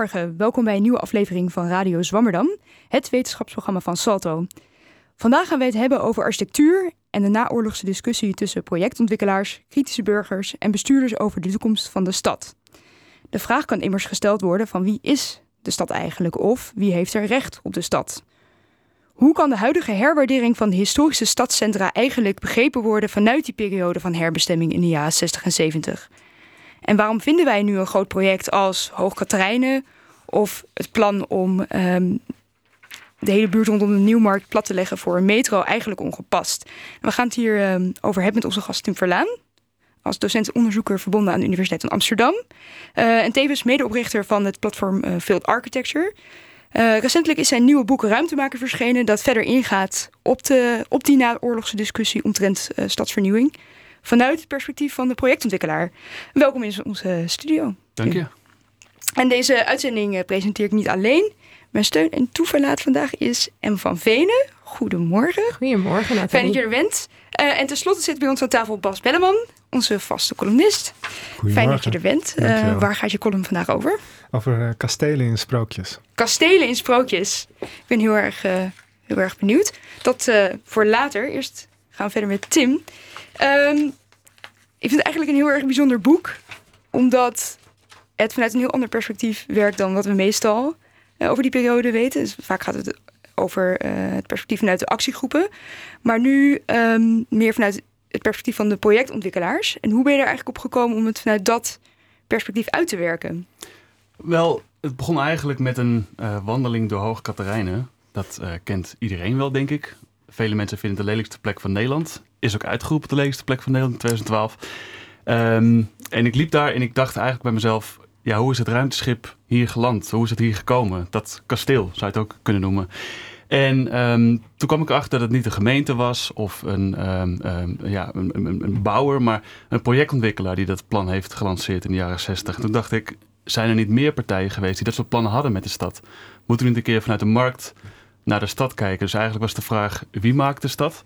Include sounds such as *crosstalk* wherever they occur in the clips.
Goedemorgen, welkom bij een nieuwe aflevering van Radio Zwammerdam, het wetenschapsprogramma van Salto. Vandaag gaan we het hebben over architectuur en de naoorlogse discussie tussen projectontwikkelaars, kritische burgers en bestuurders over de toekomst van de stad. De vraag kan immers gesteld worden van wie is de stad eigenlijk of wie heeft er recht op de stad? Hoe kan de huidige herwaardering van de historische stadscentra eigenlijk begrepen worden vanuit die periode van herbestemming in de jaren 60 en 70? En waarom vinden wij nu een groot project als Hoog of het plan om ehm, de hele buurt rondom de Nieuwmarkt plat te leggen voor een metro eigenlijk ongepast? we gaan het hier ehm, over hebben met onze gast Tim Verlaan, als docent-onderzoeker verbonden aan de Universiteit van Amsterdam. Uh, en tevens medeoprichter van het platform uh, Field Architecture. Uh, recentelijk is zijn nieuwe boek Ruimtemaker verschenen, dat verder ingaat op, de, op die naoorlogse discussie omtrent stadsvernieuwing vanuit het perspectief van de projectontwikkelaar. Welkom in onze studio. Dank je. En deze uitzending eh, presenteer ik niet alleen. Mijn steun en toeverlaat vandaag is M. van Venen. Goedemorgen. Goedemorgen, Nathalie. Fijn dat je er bent. Uh, en tenslotte zit bij ons aan tafel Bas Belleman, onze vaste columnist. Fijn dat je er bent. Uh, waar gaat je column vandaag over? Over uh, kastelen in sprookjes. Kastelen in sprookjes. Ik ben heel erg, heel erg benieuwd. Dat voor later. Eerst gaan verder met Tim. Um, ik vind het eigenlijk een heel erg bijzonder boek. Omdat het vanuit een heel ander perspectief werkt dan wat we meestal uh, over die periode weten. Dus vaak gaat het over uh, het perspectief vanuit de actiegroepen. Maar nu um, meer vanuit het perspectief van de projectontwikkelaars. En hoe ben je er eigenlijk op gekomen om het vanuit dat perspectief uit te werken? Wel, het begon eigenlijk met een uh, wandeling door Hoog Katerijnen. Dat kent iedereen wel, denk ik. Vele mensen vinden het de lelijkste plek van Nederland. Is ook uitgeroepen de lelijkste plek van Nederland in 2012. Um, en ik liep daar en ik dacht eigenlijk bij mezelf... Ja, hoe is het ruimteschip hier geland? Hoe is het hier gekomen? Dat kasteel zou je het ook kunnen noemen. En um, toen kwam ik erachter dat het niet de gemeente was of een, um, ja, een, een, een, bouwer, maar een projectontwikkelaar die dat plan heeft gelanceerd in de jaren 60. En toen dacht ik, zijn er niet meer partijen geweest die dat soort plannen hadden met de stad? Moeten we niet een keer vanuit de markt naar de stad kijken. Dus eigenlijk was de vraag, wie maakt de stad?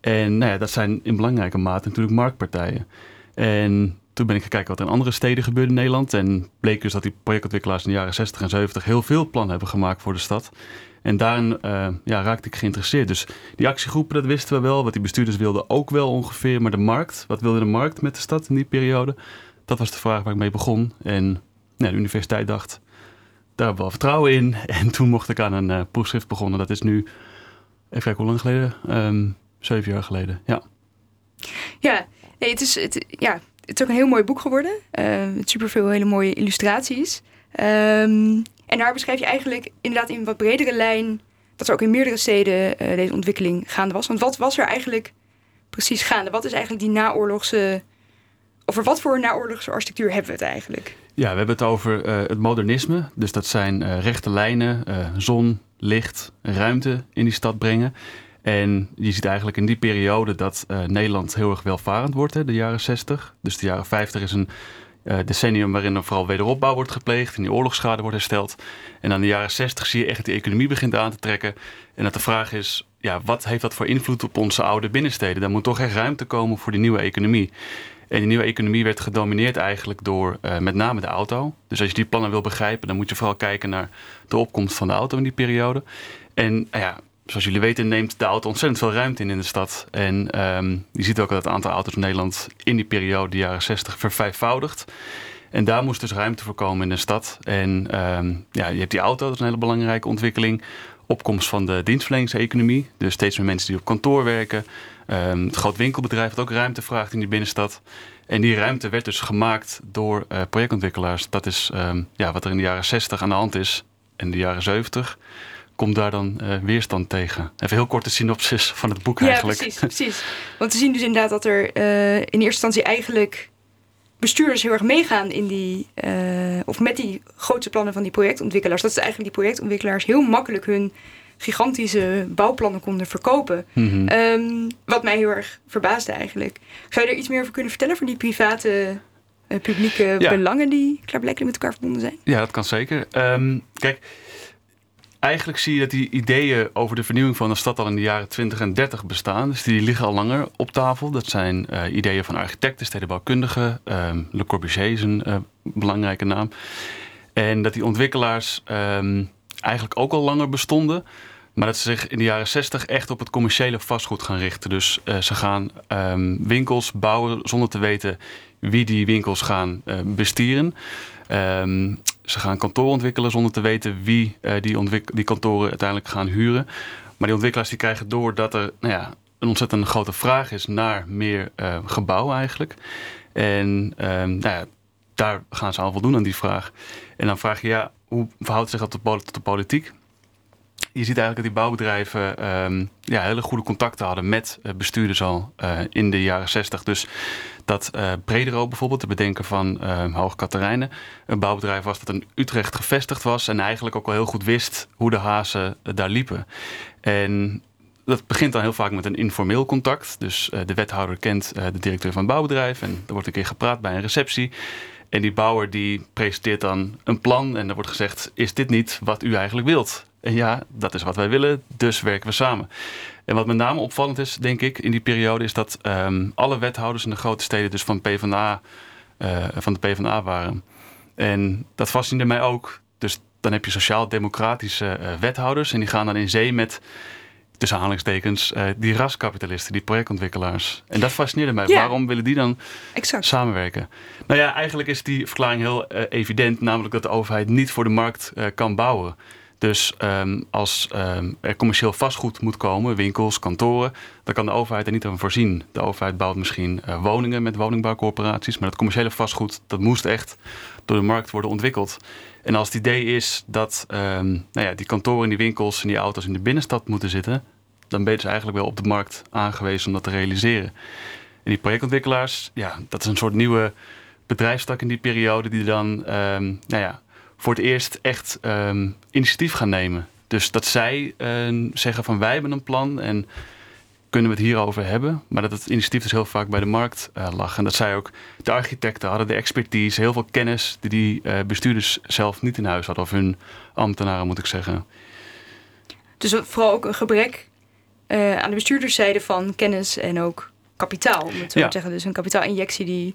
En nou ja, dat zijn in belangrijke mate natuurlijk marktpartijen. En toen ben ik gaan kijken wat er in andere steden gebeurde in Nederland. En bleek dus dat die projectontwikkelaars in de jaren 60 en 70 heel veel plannen hebben gemaakt voor de stad. En daarin uh, ja, raakte ik geïnteresseerd. Dus die actiegroepen, dat wisten we wel. Wat die bestuurders wilden ook wel ongeveer. Maar de markt, wat wilde de markt met de stad in die periode? Dat was de vraag waar ik mee begon. En nou, de universiteit dacht, daar hebben we wel vertrouwen in. *laughs* En toen mocht ik aan een uh, proefschrift begonnen. Dat is nu, even kijken hoe lang geleden? Um, zeven jaar geleden, ja. Ja, nee, het, is, het, ja, het is ook een heel mooi boek geworden. Uh, met superveel hele mooie illustraties. Um, en daar beschrijf je eigenlijk inderdaad in wat bredere lijn... dat er ook in meerdere steden uh, deze ontwikkeling gaande was. Want wat was er eigenlijk precies gaande? Wat is eigenlijk die naoorlogse... Over wat voor naoorlogse architectuur hebben we het eigenlijk? Ja, we hebben het over uh, het modernisme. Dus dat zijn uh, rechte lijnen, uh, zon, licht, ruimte in die stad brengen. En je ziet eigenlijk in die periode dat Nederland heel erg welvarend wordt, hè, de jaren 60. Dus de jaren 50 is een decennium waarin er vooral wederopbouw wordt gepleegd en die oorlogsschade wordt hersteld. En dan de jaren 60 zie je echt dat die economie begint aan te trekken. En dat de vraag is, ja, wat heeft dat voor invloed op onze oude binnensteden? Daar moet toch echt ruimte komen voor die nieuwe economie. En die nieuwe economie werd gedomineerd eigenlijk door uh, met name de auto. Dus als je die plannen wil begrijpen, dan moet je vooral kijken naar de opkomst van de auto in die periode. En uh, ja, zoals jullie weten neemt de auto ontzettend veel ruimte in in de stad. En um, je ziet ook dat het aantal auto's in Nederland in die periode, de jaren 60, vervijfvoudigt. En daar moest dus ruimte voor komen in de stad. En um, ja, je hebt die auto, dat is een hele belangrijke ontwikkeling. Opkomst van de dienstverleningseconomie. Dus steeds meer mensen die op kantoor werken. Um, het groot winkelbedrijf dat ook ruimte vraagt in die binnenstad. En die ruimte werd dus gemaakt door uh, projectontwikkelaars. Dat is um, ja, wat er in de jaren 60 aan de hand is. En de jaren 70 komt daar dan uh, weerstand tegen. Even heel korte synopsis van het boek ja, eigenlijk. precies, precies. Want we zien dus inderdaad dat er uh, in eerste instantie eigenlijk bestuurders heel erg meegaan in die, uh, of met die grootste plannen van die projectontwikkelaars. Dat is eigenlijk die projectontwikkelaars heel makkelijk hun gigantische bouwplannen konden verkopen. Mm -hmm. um, wat mij heel erg verbaasde eigenlijk. Zou je er iets meer over kunnen vertellen voor die private, uh, publieke ja. belangen die klaarblijkelijk met elkaar verbonden zijn? Ja, dat kan zeker. Um, kijk, eigenlijk zie je dat die ideeën over de vernieuwing van de stad al in de jaren 20 en 30 bestaan. Dus die liggen al langer op tafel. Dat zijn uh, ideeën van architecten, stedenbouwkundigen. Um, Le Corbusier is een uh, belangrijke naam. En dat die ontwikkelaars um, eigenlijk ook al langer bestonden. Maar dat ze zich in de jaren 60 echt op het commerciële vastgoed gaan richten. Dus uh, ze gaan um, winkels bouwen zonder te weten wie die winkels gaan bestieren. Um, ze gaan kantoren ontwikkelen zonder te weten wie uh, die, die kantoren uiteindelijk gaan huren. Maar die ontwikkelaars die krijgen door dat er nou ja, een ontzettend grote vraag is naar meer gebouwen eigenlijk. En nou ja, daar gaan ze aan voldoen aan die vraag. En dan vraag je, ja, hoe verhoudt zich dat tot de politiek? Je ziet eigenlijk dat die bouwbedrijven um, ja, hele goede contacten hadden met uh, bestuurders al uh, in de jaren 60. Dus dat uh, Bredero bijvoorbeeld, te bedenken van uh, Hoog Katerijnen, een bouwbedrijf was dat in Utrecht gevestigd was en eigenlijk ook al heel goed wist hoe de hazen daar liepen. En dat begint dan heel vaak met een informeel contact. Dus de wethouder kent de directeur van het bouwbedrijf en er wordt een keer gepraat bij een receptie. En die bouwer die presenteert dan een plan en er wordt gezegd: Is dit niet wat u eigenlijk wilt? En ja, dat is wat wij willen, dus werken we samen. En wat met name opvallend is, denk ik, in die periode, is dat um, alle wethouders in de grote steden dus van, PvdA, uh, van de PvdA waren. En dat fascineerde mij ook. Dus dan heb je sociaal-democratische uh, wethouders en die gaan dan in zee met tussen aanhalingstekens, uh, die raskapitalisten, die projectontwikkelaars. En dat fascineerde mij. Waarom willen die dan Exact. samenwerken? Nou ja, eigenlijk is die verklaring heel uh, evident, namelijk dat de overheid niet voor de markt uh, kan bouwen. Dus um, als um, er commercieel vastgoed moet komen, winkels, kantoren, dan kan de overheid er niet aan voorzien. De overheid bouwt misschien uh, woningen met woningbouwcorporaties, maar dat commerciële vastgoed, dat moest echt door de markt worden ontwikkeld. En als het idee is dat um, nou ja, die kantoren en die winkels en die auto's in de binnenstad moeten zitten, dan ben je dus eigenlijk wel op de markt aangewezen om dat te realiseren. En die projectontwikkelaars, ja, dat is een soort nieuwe bedrijfstak in die periode die dan, nou ja, voor het eerst echt um, initiatief gaan nemen. Dus dat zij uh, zeggen van wij hebben een plan en kunnen we het hierover hebben. Maar dat het initiatief dus heel vaak bij de markt uh, lag. En dat zij ook de architecten hadden, de expertise, heel veel kennis die die uh, bestuurders zelf niet in huis hadden. Of hun ambtenaren moet ik zeggen. Dus vooral ook een gebrek uh, aan de bestuurderszijde van kennis en ook kapitaal. Om het zo ja. te zeggen. Dus een kapitaalinjectie die,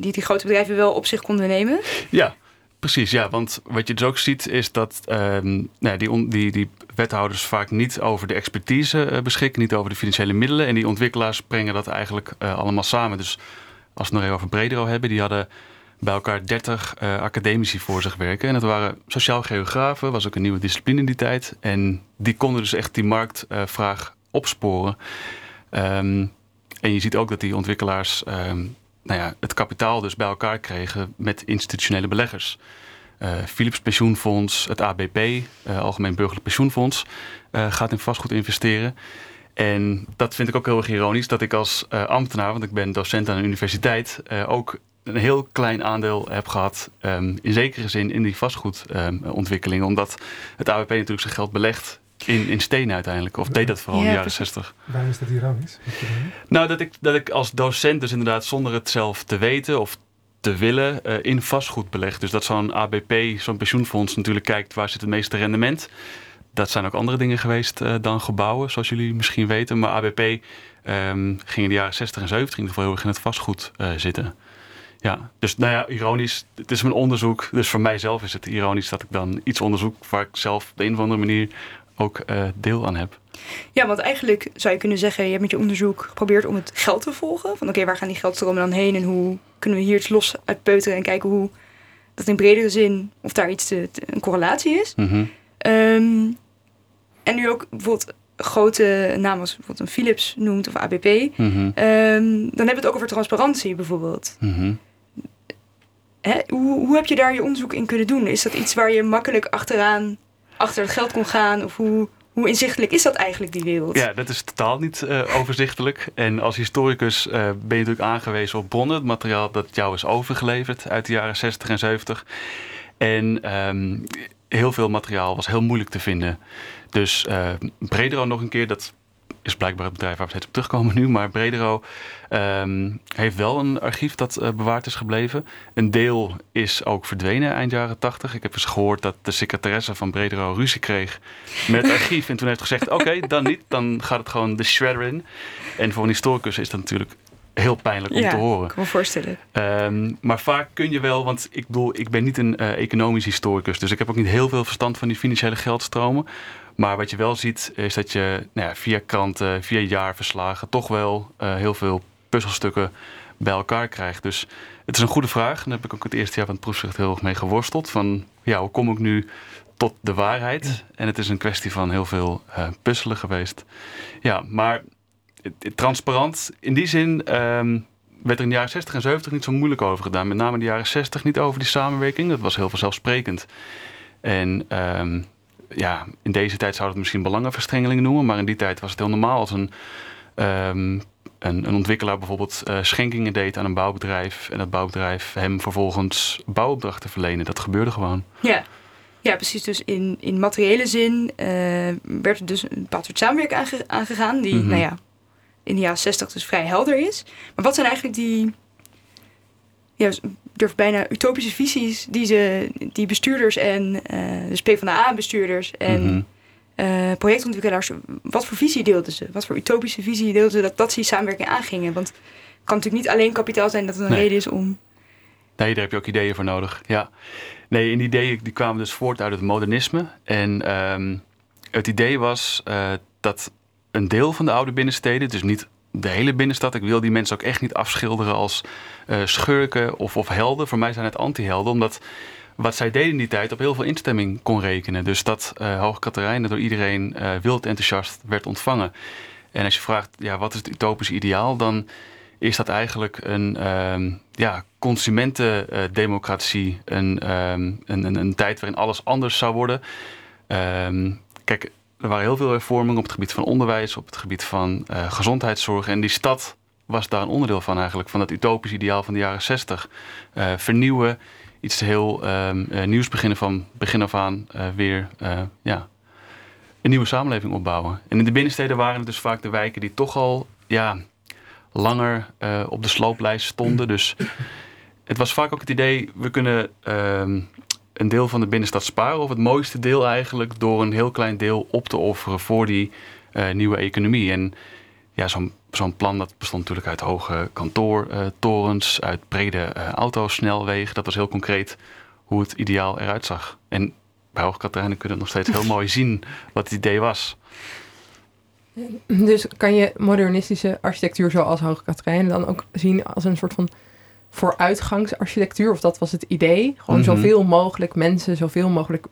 die die grote bedrijven wel op zich konden nemen. Ja. Precies, ja, want wat je dus ook ziet is dat um, nou, die, die, die wethouders vaak niet over de expertise uh, beschikken, niet over de financiële middelen. En die ontwikkelaars brengen dat eigenlijk uh, allemaal samen. Dus als we het nog even over Bredero hebben, die hadden bij elkaar 30 uh, academici voor zich werken. En dat waren sociaal geografen, was ook een nieuwe discipline in die tijd. En die konden dus echt die marktvraag opsporen. Um, en je ziet ook dat die ontwikkelaars um, nou ja, het kapitaal dus bij elkaar kregen met institutionele beleggers. Uh, Philips Pensioenfonds, het ABP, uh, Algemeen Burgerlijk Pensioenfonds, uh, gaat in vastgoed investeren. En dat vind ik ook heel erg ironisch, dat ik als ambtenaar, want ik ben docent aan de universiteit, ook een heel klein aandeel heb gehad, um, in zekere zin, in die vastgoedontwikkeling. Omdat het ABP natuurlijk zijn geld belegt in, in stenen uiteindelijk. Of deed dat vooral ja, in de jaren zestig. Waarom is dat ironisch? Nou, dat ik, dat ik als docent dus inderdaad zonder het zelf te weten of te willen uh, in vastgoed beleg. Dus dat zo'n ABP, zo'n pensioenfonds natuurlijk kijkt waar zit het meeste rendement. Dat zijn ook andere dingen geweest uh, dan gebouwen, zoals jullie misschien weten. Maar ABP um, ging in de jaren 60 en 70 in ieder geval heel erg in het vastgoed uh, zitten. Ja, dus nou ja, ironisch. Het is mijn onderzoek. Dus voor mijzelf is het ironisch dat ik dan iets onderzoek waar ik zelf op de een of andere manier ook uh, deel aan heb. Ja, want eigenlijk zou je kunnen zeggen, je hebt met je onderzoek geprobeerd om het geld te volgen. Van oké, okay, waar gaan die geldstromen dan heen en hoe kunnen we hier iets los uitpeuteren en kijken hoe dat in bredere zin, of daar iets te, te, een correlatie is. Mm -hmm. um, en nu ook bijvoorbeeld grote namen als bijvoorbeeld een Philips noemt of ABP. Mm -hmm. um, dan hebben we het ook over transparantie bijvoorbeeld. Mm -hmm. Hè? Hoe, hoe heb je daar je onderzoek in kunnen doen? Is dat iets waar je makkelijk achteraan achter het geld kon gaan? Of hoe, hoe inzichtelijk is dat eigenlijk, die wereld? Ja, dat is totaal niet uh, overzichtelijk. En als historicus uh, ben je natuurlijk aangewezen op bronnen. Het materiaal dat jou is overgeleverd uit de jaren 60 en 70. En um, heel veel materiaal was heel moeilijk te vinden. Dus uh, Bredero nog een keer, dat is blijkbaar het bedrijf waar we steeds op terugkomen nu. Maar Bredero ehm, heeft wel een archief dat eh, bewaard is gebleven. Een deel is ook verdwenen eind jaren 80. Ik heb eens gehoord dat de secretaresse van Bredero ruzie kreeg met het archief. En toen heeft gezegd, *laughs* oké, dan niet. Dan gaat het gewoon de shredder in. En voor een historicus is dat natuurlijk heel pijnlijk om ja, te horen. ik kan me voorstellen. Ehm, maar vaak kun je wel, want ik bedoel, ik ben niet een uh, economisch historicus, dus ik heb ook niet heel veel verstand van die financiële geldstromen. Maar wat je wel ziet, is dat je nou ja, via kranten, via jaarverslagen, toch wel uh, heel veel puzzelstukken bij elkaar krijgt. Dus het is een goede vraag. En daar heb ik ook het eerste jaar van het proefschrift heel erg mee geworsteld. Van ja, hoe kom ik nu tot de waarheid? En het is een kwestie van heel veel uh, puzzelen geweest. Ja, maar transparant. In die zin um, werd er in de jaren 60 en 70 niet zo moeilijk over gedaan. Met name in de jaren 60 niet over die samenwerking. Dat was heel vanzelfsprekend. En um, ja, in deze tijd zouden we het misschien belangenverstrengeling noemen. Maar in die tijd was het heel normaal als een, um, een, een, ontwikkelaar bijvoorbeeld uh, schenkingen deed aan een bouwbedrijf. En dat bouwbedrijf hem vervolgens bouwopdrachten verlenen. Dat gebeurde gewoon. Ja. Ja, precies. Dus in, in materiële zin uh, werd er dus een bepaald soort samenwerking aange aangegaan. Die, mm -hmm. nou ja, in de jaren 60 dus vrij helder is. Maar wat zijn eigenlijk die, ja, durf bijna utopische visies die, ze, die bestuurders en uh, dus PvdA-bestuurders en mm -hmm. uh, projectontwikkelaars, wat voor visie deelden ze? Wat voor utopische visie deelden ze dat, dat ze die samenwerking aangingen? Want het kan natuurlijk niet alleen kapitaal zijn dat het een nee. reden is om... Nee, daar heb je ook ideeën voor nodig, ja. Nee, en die ideeën die kwamen dus voort uit het modernisme. En um, het idee was uh, dat een deel van de oude binnensteden, dus niet de hele binnenstad. Ik wil die mensen ook echt niet afschilderen als uh, schurken of, of helden. Voor mij zijn het anti-helden, omdat wat zij deden in die tijd op heel veel instemming kon rekenen. Dus dat uh, Hoge Katerijnen door iedereen uh, wild enthousiast werd ontvangen. En als je vraagt, ja, wat is het utopische ideaal, dan is dat eigenlijk een um, ja, consumentendemocratie. Een, um, een, een, een, tijd waarin alles anders zou worden. Um, kijk, er waren heel veel hervormingen op het gebied van onderwijs, op het gebied van uh, gezondheidszorg. En die stad was daar een onderdeel van eigenlijk, van dat utopisch ideaal van de jaren 60. Uh, vernieuwen, iets heel um, uh, nieuws beginnen van begin af aan weer ja, een nieuwe samenleving opbouwen. En in de binnensteden waren het dus vaak de wijken die toch al ja, langer op de slooplijst stonden. Dus het was vaak ook het idee, we kunnen um, een deel van de binnenstad sparen. Of het mooiste deel eigenlijk door een heel klein deel op te offeren voor die uh, nieuwe economie. En ja, zo'n zo'n plan dat bestond natuurlijk uit hoge kantoortorens, uh, uit brede uh, autosnelwegen. Dat was heel concreet hoe het ideaal eruit zag. En bij Hoogkaterijnen kunnen we nog steeds heel *laughs* mooi zien wat het idee was. Dus kan je modernistische architectuur zoals Hoogkaterijnen dan ook zien als een soort van vooruitgangsarchitectuur, of dat was het idee. Gewoon mm -hmm. zoveel mogelijk mensen, zoveel mogelijk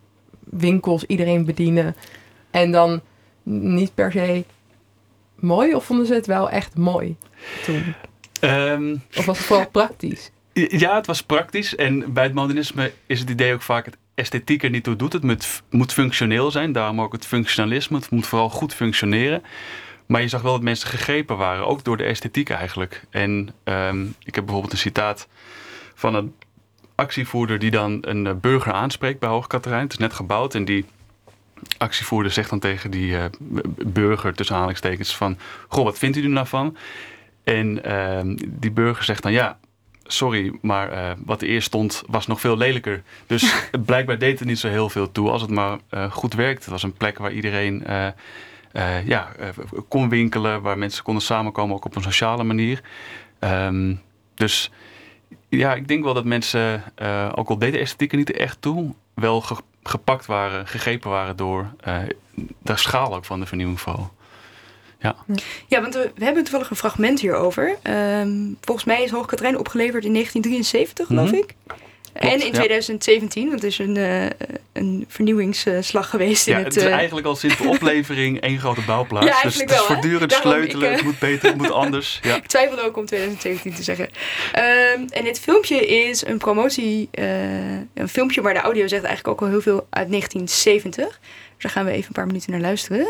winkels, iedereen bedienen. En dan niet per se mooi, of vonden ze het wel echt mooi toen? Um, of was het vooral praktisch? Ja, het was praktisch. En bij het modernisme is het idee ook vaak het esthetiek er niet toe doet. Het moet, moet functioneel zijn, daarom ook het functionalisme. Het moet vooral goed functioneren. Maar je zag wel dat mensen gegrepen waren, ook door de esthetiek eigenlijk. En um, ik heb bijvoorbeeld een citaat van een actievoerder die dan een burger aanspreekt bij Hoogkaterijn. Het is net gebouwd en die actievoerder zegt dan tegen die uh, burger tussen aanhalingstekens van... Goh, wat vindt u er nou van? En uh, die burger zegt dan ja, sorry, maar uh, wat er eerst stond was nog veel lelijker. Dus *laughs* blijkbaar deed het niet zo heel veel toe als het maar goed werkte. Het was een plek waar iedereen uh, ja, kon winkelen, waar mensen konden samenkomen, ook op een sociale manier. Um, dus ja, ik denk wel dat mensen, ook al deden esthetiek er niet echt toe, wel ge gepakt waren, gegrepen waren door de schaal ook van de vernieuwing vooral. Ja. ja, want we, we hebben toevallig een fragment hierover. Um, volgens mij is Hoogkaterijn opgeleverd in 1973, geloof mm -hmm. ik. Klopt, en in ja. 2017, want het is een, uh, een vernieuwingsslag geweest. Ja, in het, het is uh... eigenlijk al sinds *laughs* de oplevering één grote bouwplaats. Ja, dus het is voortdurend Daarom sleutelen, ik, uh... het moet beter, het moet *laughs* anders. Ja. ik twijfelde ook om 2017 te zeggen. Um, en dit filmpje is een promotie, een filmpje waar de audio zegt eigenlijk ook al heel veel uit 1970. Dus daar gaan we even een paar minuten naar luisteren.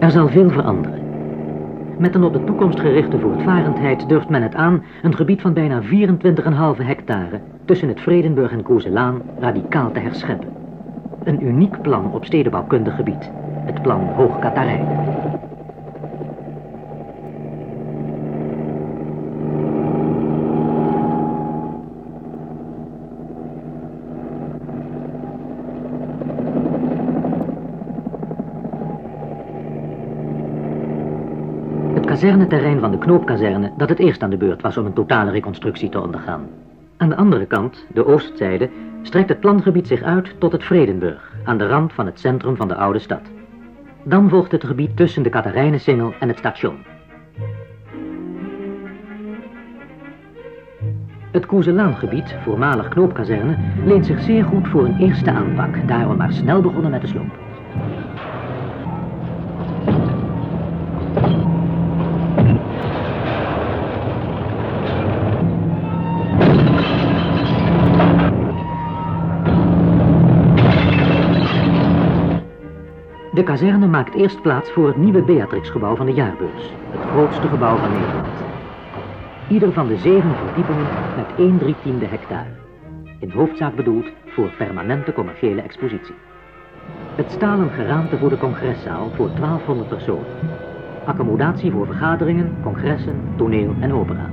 Er zal veel veranderen. Met een op de toekomst gerichte voortvarendheid durft men het aan een gebied van bijna 24,5 hectare tussen het Vredenburg en Kozelaan radicaal te herscheppen. een uniek plan op stedenbouwkundig gebied. Het plan Hoog Katarijn. Kazerneterrein van de knoopkazerne dat het eerst aan de beurt was om een totale reconstructie te ondergaan. Aan de andere kant, de oostzijde, strekt het plangebied zich uit tot het Vredenburg, aan de rand van het centrum van de oude stad. Dan volgt het gebied tussen de Katarijnensingel en het station. Het Koezelaangebied, voormalig knoopkazerne, leent zich zeer goed voor een eerste aanpak. Daarom maar snel begonnen met de sloop. De kazerne maakt eerst plaats voor het nieuwe Beatrixgebouw van de jaarbeurs. Het grootste gebouw van Nederland. Ieder van de zeven verdiepingen met 1 drietiende hectare. In hoofdzaak bedoeld voor permanente commerciële expositie. Het stalen geraamte voor de congreszaal voor 1200 personen. Accommodatie voor vergaderingen, congressen, toneel en opera.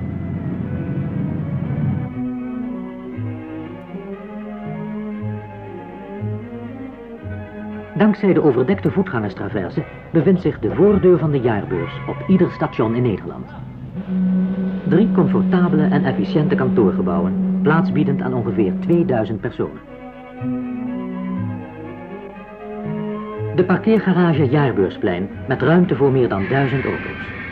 Dankzij de overdekte voetgangerstraverse bevindt zich de voordeur van de jaarbeurs op ieder station in Nederland. Drie comfortabele en efficiënte kantoorgebouwen, plaatsbiedend aan ongeveer 2000 personen. De parkeergarage Jaarbeursplein met ruimte voor meer dan 1000 auto's.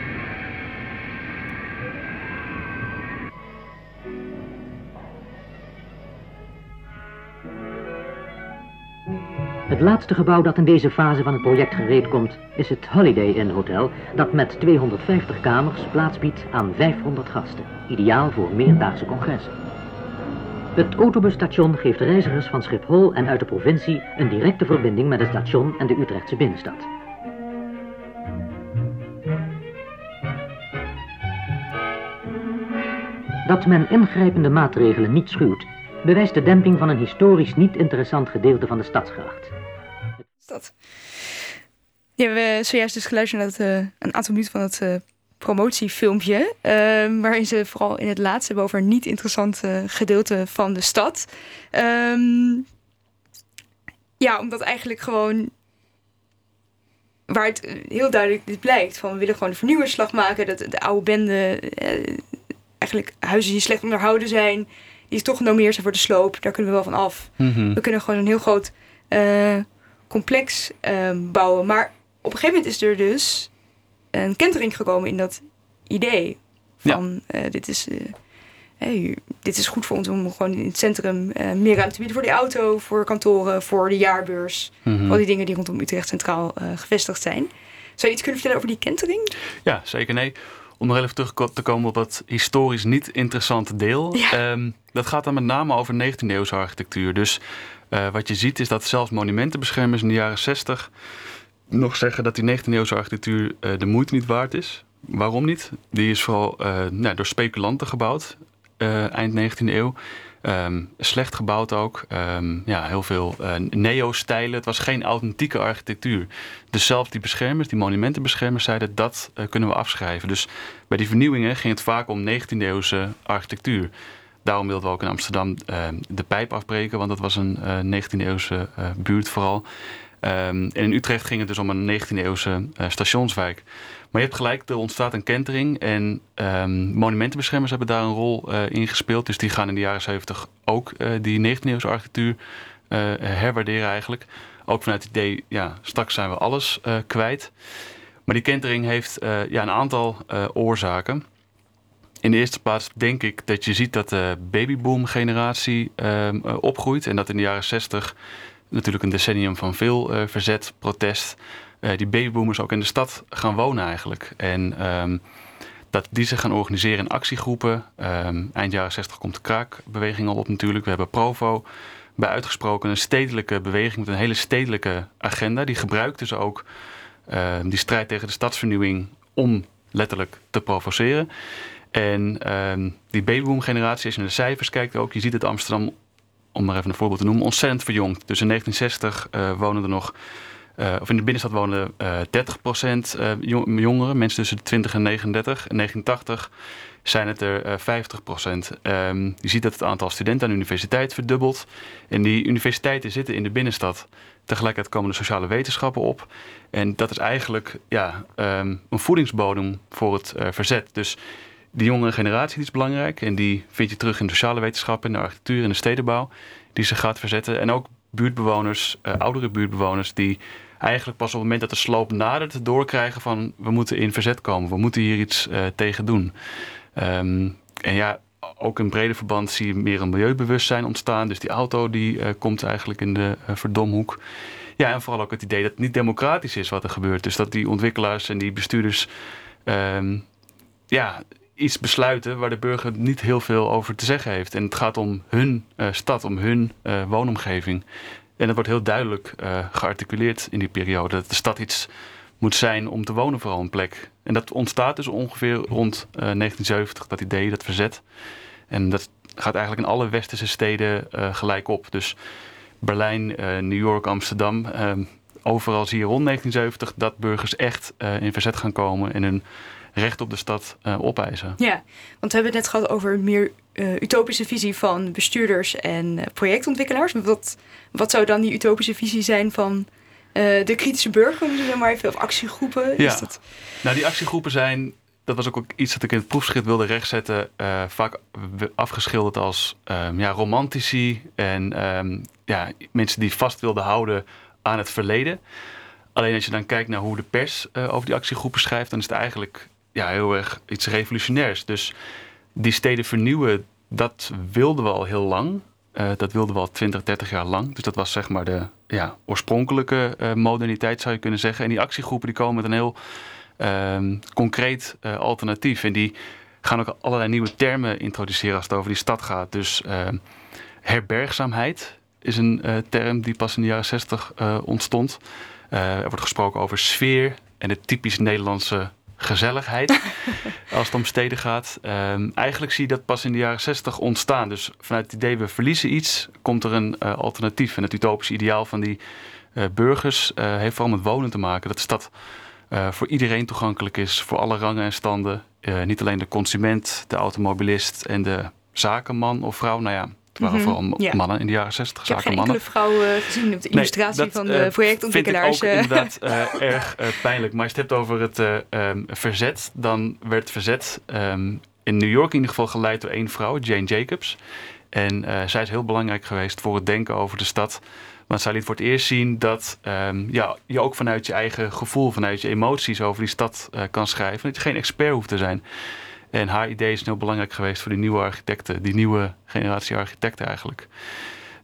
Het laatste gebouw dat in deze fase van het project gereed komt is het Holiday Inn Hotel dat met 250 kamers plaats biedt aan 500 gasten. Ideaal voor meerdaagse congressen. Het autobusstation geeft reizigers van Schiphol en uit de provincie een directe verbinding met het station en de Utrechtse binnenstad. Dat men ingrijpende maatregelen niet schuwt, bewijst de demping van een historisch niet interessant gedeelte van de stadsgracht. Dat. Ja, we hebben zojuist dus geluisterd naar het, uh, een aantal minuten van het uh, promotiefilmpje. Uh, waarin ze vooral in het laatste hebben over een niet interessant gedeelte van de stad. Um, ja, omdat eigenlijk gewoon. Waar het heel duidelijk dit blijkt. Van we willen gewoon een vernieuwingsslag maken. Dat de oude bende. eigenlijk huizen die slecht onderhouden zijn. Die toch genomineerd zijn voor de sloop. Daar kunnen we wel van af. Mm -hmm. We kunnen gewoon een heel groot complex um, bouwen. Maar op een gegeven moment is er dus een kentering gekomen in dat idee. Van ja. uh, dit, is, uh, hey, dit is goed voor ons om gewoon in het centrum uh, meer ruimte te bieden voor die auto, voor kantoren, voor de jaarbeurs. Mm -hmm. Al die dingen die rondom Utrecht Centraal gevestigd zijn. Zou je iets kunnen vertellen over die kentering? Ja, zeker nee. Om nog even terug te komen op dat historisch niet interessante deel. Ja. Um, dat gaat dan met name over 19e eeuwse architectuur. Dus uh, wat je ziet is dat zelfs monumentenbeschermers in de jaren 60 nog zeggen dat die 19e eeuwse architectuur uh, de moeite niet waard is. Waarom niet? Die is vooral uh, nou, door speculanten gebouwd, eind 19e eeuw. Um, slecht gebouwd ook. Um, ja, heel veel neo-stijlen. Het was geen authentieke architectuur. Dus zelfs die beschermers, die monumentenbeschermers, zeiden dat kunnen we afschrijven. Dus bij die vernieuwingen ging het vaak om 19e eeuwse architectuur. Daarom wilden we ook in Amsterdam uh, de pijp afbreken, want dat was een uh, 19e-eeuwse uh, buurt vooral. Um, en in Utrecht ging het dus om een 19e-eeuwse stationswijk. Maar je hebt gelijk, er ontstaat een kentering en um, monumentenbeschermers hebben daar een rol in gespeeld. Dus die gaan in de jaren 70 ook die 19e-eeuwse architectuur herwaarderen eigenlijk. Ook vanuit het idee, ja, straks zijn we alles kwijt. Maar die kentering heeft ja, een aantal oorzaken. In de eerste plaats denk ik dat je ziet dat de babyboom-generatie uh, opgroeit. En dat in de jaren 60 natuurlijk een decennium van veel uh, verzet, protest. Uh, die babyboomers ook in de stad gaan wonen eigenlijk. En um, dat die zich gaan organiseren in actiegroepen. Um, eind jaren 60 komt de kraakbeweging al op natuurlijk. We hebben Provo bij uitgesproken een stedelijke beweging met een hele stedelijke agenda. Die gebruikt dus ook die strijd tegen de stadsvernieuwing om letterlijk te provoceren. En um, die babyboom generatie, als je naar de cijfers kijkt ook, je ziet dat Amsterdam om maar even een voorbeeld te noemen, ontzettend verjongd. Dus in 1960 uh, wonen er nog, uh, of in de binnenstad woonden uh, 30% jongeren, mensen tussen de 20 en 39. In 1980 zijn het er 50%. Um, je ziet dat het aantal studenten aan de universiteit verdubbelt. En die universiteiten zitten in de binnenstad. Tegelijkertijd komen de sociale wetenschappen op. En dat is eigenlijk ja, um, een voedingsbodem voor het verzet. Dus die jonge generatie die is belangrijk. En die vind je terug in de sociale wetenschappen, in de architectuur, in de stedenbouw. Die zich gaat verzetten. En ook buurtbewoners, uh, oudere buurtbewoners, die eigenlijk pas op het moment dat de sloop nadert doorkrijgen van we moeten in verzet komen. We moeten hier iets uh, tegen doen. Um, en ja, ook in brede verband zie je meer een milieubewustzijn ontstaan. Dus die auto die uh, komt eigenlijk in de verdomhoek. Ja, en vooral ook het idee dat het niet democratisch is wat er gebeurt. Dus dat die ontwikkelaars en die bestuurders um, ja, iets besluiten waar de burger niet heel veel over te zeggen heeft. En het gaat om hun uh, stad, om hun uh, woonomgeving. En dat wordt heel duidelijk uh, gearticuleerd in die periode. Dat de stad iets moet zijn om te wonen, vooral een plek. En dat ontstaat dus ongeveer rond 1970, dat idee, dat verzet. En dat gaat eigenlijk in alle westerse steden gelijk op. Dus Berlijn, New York, Amsterdam. overal zie je rond 1970 dat burgers echt in verzet gaan komen en hun recht op de stad uh, opeisen. Ja, want we hebben het net gehad over een meer uh, utopische visie van bestuurders en uh, projectontwikkelaars. Wat, wat zou dan die utopische visie zijn van de kritische burger, om zo maar even, of actiegroepen? Ja, Is dat... nou die actiegroepen zijn, dat was ook iets dat ik in het proefschrift wilde rechtzetten, vaak afgeschilderd als um, ja, romantici en um, ja, mensen die vast wilden houden aan het verleden. Alleen als je dan kijkt naar hoe de pers over die actiegroepen schrijft, dan is het eigenlijk ja, heel erg iets revolutionairs. Dus die steden vernieuwen, dat wilden we al heel lang. Uh, dat wilden we al 20, 30 jaar lang. Dus dat was zeg maar de ja, oorspronkelijke uh, moderniteit, zou je kunnen zeggen. En die actiegroepen die komen met een heel uh, concreet uh, alternatief. En die gaan ook allerlei nieuwe termen introduceren als het over die stad gaat. Dus ehm, herbergzaamheid is een term die pas in de jaren 60 ontstond. er wordt gesproken over sfeer en de typisch Nederlandse gezelligheid *laughs* als het om steden gaat. Um, eigenlijk zie je dat pas in de jaren 60 ontstaan. Dus vanuit het idee we verliezen iets, komt er een uh, alternatief. En het utopische ideaal van die uh, burgers uh, heeft vooral met wonen te maken. Dat de stad voor iedereen toegankelijk is, voor alle rangen en standen. niet alleen de consument, de automobilist en de zakenman of vrouw. Nou ja, het waren mm -hmm. vooral ja. mannen in de jaren 60. Ik heb geen enkele vrouw gezien op de illustratie nee, dat, van de uh, projectontwikkelaars. Dat vind ik ook inderdaad uh, *laughs* erg pijnlijk. Maar als je het hebt over het um, verzet, dan werd verzet um, in New York in ieder geval geleid door één vrouw, Jane Jacobs. En zij is heel belangrijk geweest voor het denken over de stad. Want zij liet voor het eerst zien dat um, ja, je ook vanuit je eigen gevoel, vanuit je emoties over die stad kan schrijven. Dat je geen expert hoeft te zijn. En haar idee is heel belangrijk geweest voor die nieuwe architecten, die nieuwe generatie architecten eigenlijk.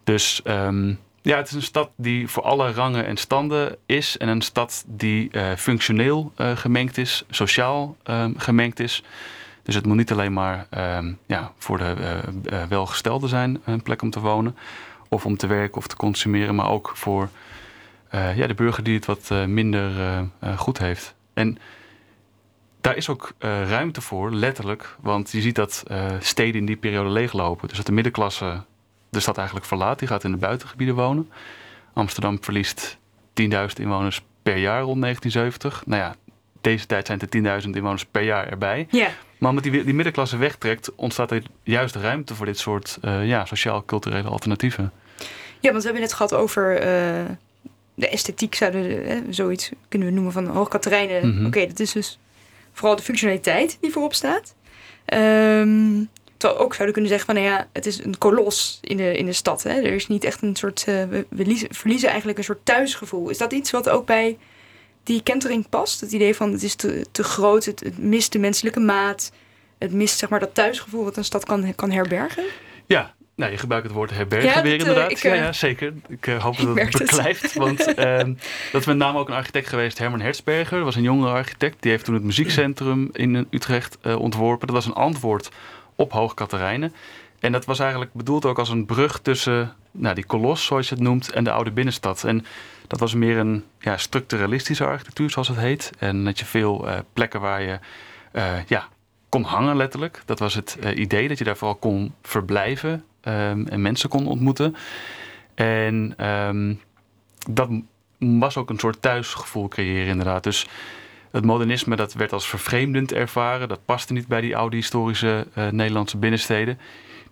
Dus um, ja, het is een stad die voor alle rangen en standen is. En een stad die uh, functioneel uh, gemengd is, sociaal um, gemengd is. Dus het moet niet alleen maar um, ja, voor de uh, welgestelden zijn een plek om te wonen. Of om te werken of te consumeren. Maar ook voor ja, de burger die het wat minder goed heeft. En daar is ook uh, ruimte voor, letterlijk. Want je ziet dat uh, steden in die periode leeglopen. Dus dat de middenklasse de stad eigenlijk verlaat. Die gaat in de buitengebieden wonen. Amsterdam verliest 10.000 inwoners per jaar rond 1970. Nou ja, deze tijd zijn er 10.000 inwoners per jaar erbij. Yeah. Maar omdat die, die middenklasse wegtrekt, ontstaat er juist ruimte voor dit soort uh, ja, sociaal-culturele alternatieven. Ja, want we hebben net gehad over de esthetiek, zouden we, zoiets kunnen we noemen van Hoogkaterijnen. Mm -hmm. Oké, dat is dus vooral de functionaliteit die voorop staat. Um, terwijl ook zouden kunnen zeggen van, nou ja, het is een kolos in de, in de stad. Hè? Er is niet echt een soort, we, we verliezen eigenlijk een soort thuisgevoel. Is dat iets wat ook bij die kentering past? Het idee van, het is te, te groot, het, het mist de menselijke maat. Het mist, zeg maar, dat thuisgevoel wat een stad kan, kan herbergen? Ja, nou, je gebruikt het woord herbergen ja, weer inderdaad. Ik, ja, ja, zeker. Ik uh, hoop *laughs* dat het beklijft. Want uh, *laughs* dat is met name ook een architect geweest, Herman Hertzberger. Dat was een jongere architect. Die heeft toen het muziekcentrum in Utrecht uh, ontworpen. Dat was een antwoord op Hoog Katerijnen. En dat was eigenlijk bedoeld ook als een brug tussen nou, die kolos, zoals je het noemt, en de oude binnenstad. En dat was meer een ja, structuralistische architectuur, zoals het heet. En dat je veel plekken waar je ja, kon hangen letterlijk. Dat was het idee, dat je daar vooral kon verblijven ehm, en mensen kon ontmoeten. En ehm, dat was ook een soort thuisgevoel creëren inderdaad. Dus het modernisme dat werd als vervreemdend ervaren. Dat paste niet bij die oude historische uh, Nederlandse binnensteden.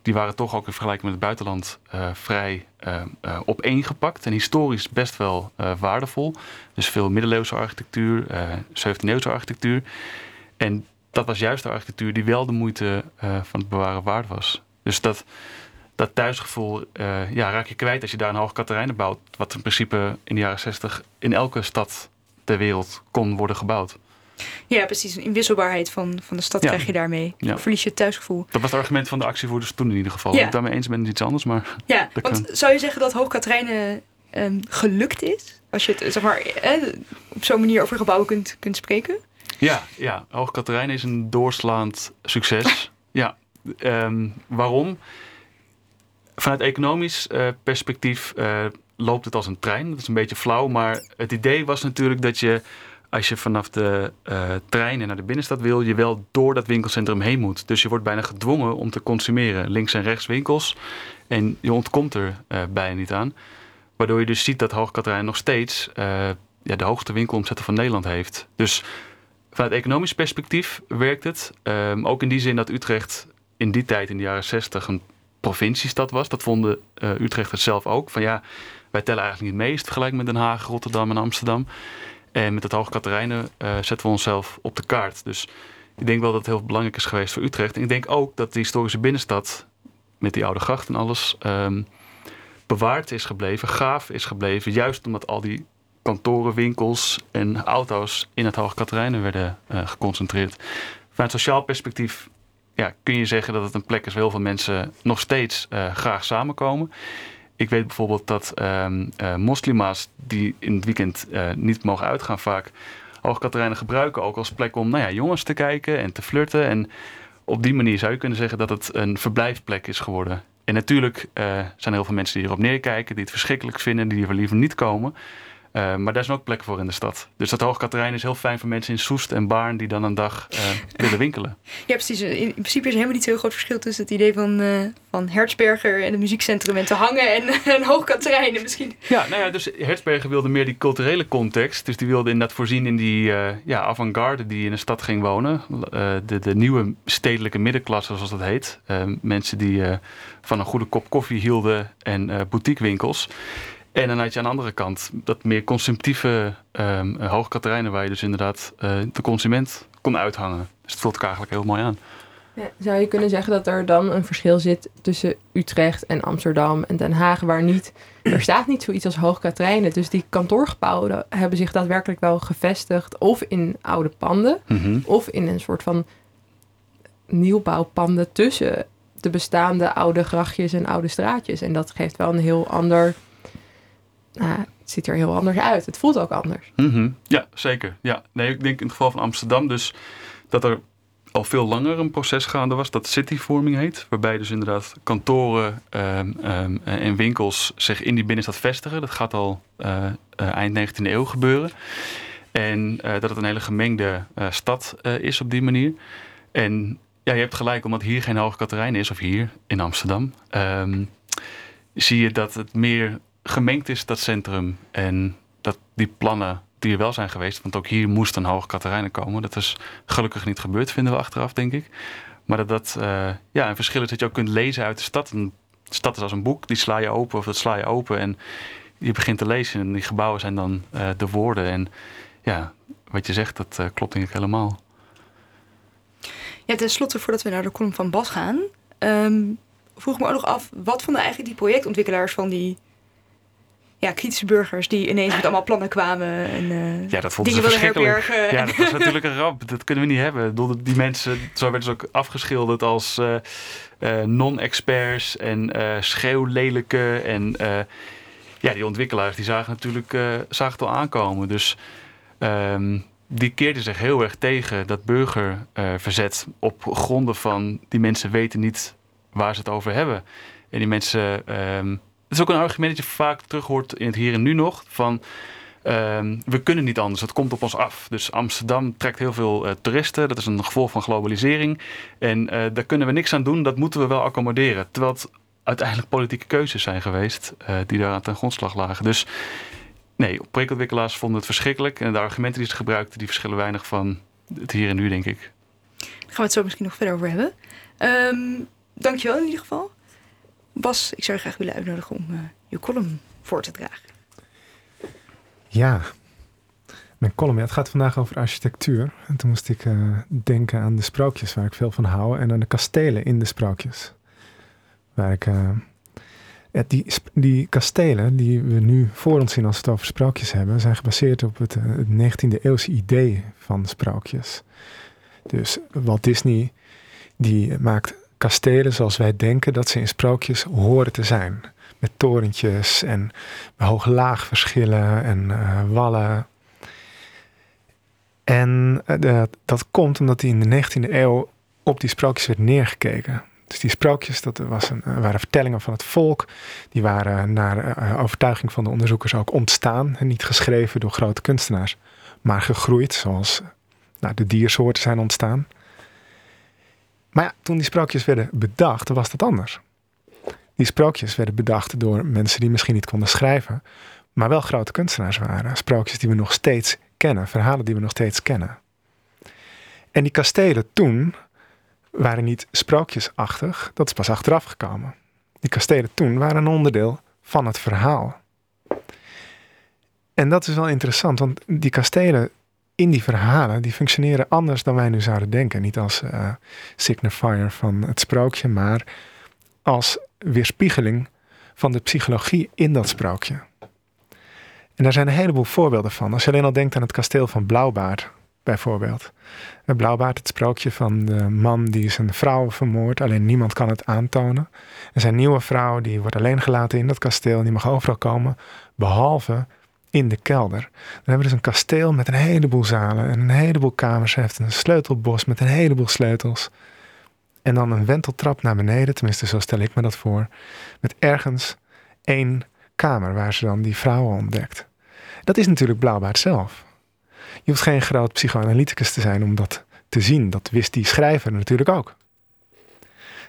Die waren toch ook in vergelijking met het buitenland uh, vrij uh, opeengepakt. En historisch best wel waardevol. Dus veel middeleeuwse architectuur, 17e-eeuwse architectuur. En dat was juist de architectuur die wel de moeite van het bewaren waard was. Dus dat, dat thuisgevoel ja, raak je kwijt als je daar een hoog Katerijnen bouwt. Wat in principe in de jaren 60 in elke stad ter wereld kon worden gebouwd. Ja, precies. Een inwisselbaarheid van, van de stad krijg je daarmee. Ja. Verlies je het thuisgevoel. Dat was het argument van de actievoerders toen in ieder geval. Ja. Ik daarmee eens ben is iets anders, maar... Ja, *laughs* want zou je zeggen dat Hoog Katrijnen um, gelukt is? Als je het zeg maar, eh, op zo'n manier over gebouwen kunt, kunt spreken? Ja, ja. Hoog is een doorslaand succes. *laughs* ja. Um, waarom? Vanuit economisch uh, perspectief... Uh, loopt het als een trein. Dat is een beetje flauw, maar het idee was natuurlijk dat je als je vanaf de uh, trein naar de binnenstad wil, je wel door dat winkelcentrum heen moet. Dus je wordt bijna gedwongen om te consumeren. Links en rechts winkels. En je ontkomt er bijna niet aan. Waardoor je dus ziet dat Hoogkaterijn nog steeds ja, de hoogste winkelomzetten van Nederland heeft. Dus vanuit economisch perspectief werkt het. Um, ook in die zin dat Utrecht in die tijd, in de jaren 60, een provinciestad was. Dat vonden Utrechters zelf ook. Van ja, wij tellen eigenlijk niet meest vergelijk met Den Haag, Rotterdam en Amsterdam. En met het Hoge Katerijnen uh, zetten we onszelf op de kaart. Dus ik denk wel dat het heel belangrijk is geweest voor Utrecht. En ik denk ook dat de historische binnenstad, met die oude gracht en alles, um, bewaard is gebleven, gaaf is gebleven. Juist omdat al die kantoren, winkels en auto's in het Hoge Katerijnen werden uh, geconcentreerd. Vanuit sociaal perspectief ja, kun je zeggen dat het een plek is waar heel veel mensen nog steeds uh, graag samenkomen. Ik weet bijvoorbeeld dat um, uh, moslima's die in het weekend uh, niet mogen uitgaan vaak Hoogkaterijnen gebruiken ook als plek om nou ja, jongens te kijken en te flirten. En op die manier zou je kunnen zeggen dat het een verblijfplek is geworden. En natuurlijk zijn er heel veel mensen die erop neerkijken, die het verschrikkelijk vinden, die er liever niet komen. Uh, maar daar is ook plek voor in de stad. Dus dat Hoogkaterijn is heel fijn voor mensen in Soest en Baarn die dan een dag uh, *laughs* willen winkelen. Ja, precies. In, principe is er helemaal niet zo'n groot verschil tussen het idee van, uh, van Hertzberger en het muziekcentrum en te hangen en, *laughs* en Hoogkaterijnen misschien. Ja, nou ja, dus Hertzberger wilde meer die culturele context. Dus die wilde inderdaad voorzien in die ja, avant-garde die in de stad ging wonen. de, de nieuwe stedelijke middenklasse, zoals dat heet. mensen die van een goede kop koffie hielden en boutiquewinkels. En dan had je aan de andere kant dat meer consumptieve um, waar je dus inderdaad uh, de consument kon uithangen. Dus het voelt elkaar eigenlijk heel mooi aan. Ja, zou je kunnen zeggen dat er dan een verschil zit tussen Utrecht en Amsterdam en Den Haag, waar niet, er staat niet zoiets als Hoogkaterijnen. Dus die kantoorgebouwen hebben zich daadwerkelijk wel gevestigd of in oude panden mm-hmm. of in een soort van nieuwbouwpanden tussen de bestaande oude grachtjes en oude straatjes. En dat geeft wel een heel ander nou, het ziet er heel anders uit. Het voelt ook anders. Mm-hmm. Ja, zeker. Ja. Nee, ik denk in het geval van Amsterdam dus dat er al veel langer een proces gaande was dat cityvorming heet. Waarbij dus inderdaad kantoren um, um, en winkels zich in die binnenstad vestigen. Dat gaat al uh, uh, eind 19e eeuw gebeuren. En uh, dat het een hele gemengde stad is op die manier. En ja, je hebt gelijk, omdat hier geen Hoge Katerijn is, of hier in Amsterdam, um, zie je dat het meer gemengd is, dat centrum. En dat die plannen die er wel zijn geweest, want ook hier moest een hoge Katerijnen komen. Dat is gelukkig niet gebeurd, vinden we achteraf, denk ik. Maar dat dat uh, ja, een verschil is dat je ook kunt lezen uit de stad. Een stad is als een boek, die sla je open of dat sla je open. En je begint te lezen en die gebouwen zijn dan uh, de woorden. En ja, wat je zegt, dat uh, klopt denk ik helemaal. Ja, ten slotte, voordat we naar de column van Bas gaan... Um, vroeg me ook nog af, wat vonden eigenlijk die projectontwikkelaars van die ja, kritische burgers die ineens met allemaal plannen kwamen en uh, ja, dat. Ja, dat was natuurlijk een ramp. Dat kunnen we niet hebben. Die mensen, zo werden ze ook afgeschilderd als uh, uh, non-experts en schreeuwlelijke. En ja, die ontwikkelaars die zagen natuurlijk zagen het al aankomen. Dus um, die keerden zich heel erg tegen dat burgerverzet op gronden van die mensen weten niet waar ze het over hebben. En die mensen um, het is ook een argument dat je vaak terug hoort in het hier en nu nog. Van uh, we kunnen niet anders, het komt op ons af. Dus Amsterdam trekt heel veel uh, toeristen. Dat is een gevolg van globalisering. En uh, daar kunnen we niks aan doen, dat moeten we wel accommoderen. Terwijl het uiteindelijk politieke keuzes zijn geweest uh, die daar aan ten grondslag lagen. Dus nee, projectontwikkelaars vonden het verschrikkelijk. En de argumenten die ze gebruikten, die verschillen weinig van het hier en nu, denk ik. Daar gaan we het zo misschien nog verder over hebben. Um, dankjewel in ieder geval. Bas, ik zou je graag willen uitnodigen om uh, je column voor te dragen. Ja, mijn column, het gaat vandaag over architectuur. En toen moest ik uh, denken aan de sprookjes waar ik veel van hou. En aan de kastelen in de sprookjes. Waar ik... Ja, die, die kastelen die we nu voor ons zien als we het over sprookjes hebben... zijn gebaseerd op het, het 19e eeuwse idee van sprookjes. Dus Walt Disney die maakt kastelen zoals wij denken dat ze in sprookjes horen te zijn. Met torentjes en hoog-laag verschillen en uh, wallen. En uh, dat komt omdat hij in de 19e eeuw op die sprookjes werd neergekeken. Dus die sprookjes, dat was een, uh, waren vertellingen van het volk. Die waren naar overtuiging van de onderzoekers ook ontstaan. En niet geschreven door grote kunstenaars, maar gegroeid zoals nou, de diersoorten zijn ontstaan. Maar ja, toen die sprookjes werden bedacht, was dat anders. Die sprookjes werden bedacht door mensen die misschien niet konden schrijven, maar wel grote kunstenaars waren. Sprookjes die we nog steeds kennen, verhalen die we nog steeds kennen. En die kastelen toen waren niet sprookjesachtig, dat is pas achteraf gekomen. Die kastelen toen waren een onderdeel van het verhaal. En dat is wel interessant, want die kastelen in die verhalen, die functioneren anders dan wij nu zouden denken. Niet als uh, signifier van het sprookje, maar als weerspiegeling van de psychologie in dat sprookje. En daar zijn een heleboel voorbeelden van. Als je alleen al denkt aan het kasteel van Blauwbaard, bijvoorbeeld. Blauwbaard, het sprookje van de man die zijn vrouw vermoordt, alleen niemand kan het aantonen. En zijn nieuwe vrouw, die wordt alleen gelaten in dat kasteel, die mag overal komen, behalve in de kelder. Dan hebben we dus een kasteel met een heleboel zalen en een heleboel kamers. Heeft een sleutelbos met een heleboel sleutels. En dan een wenteltrap naar beneden, tenminste zo stel ik me dat voor. Met ergens één kamer waar ze dan die vrouwen ontdekt. Dat is natuurlijk Blauwbaard zelf. Je hoeft geen groot psychoanalyticus te zijn om dat te zien. Dat wist die schrijver natuurlijk ook.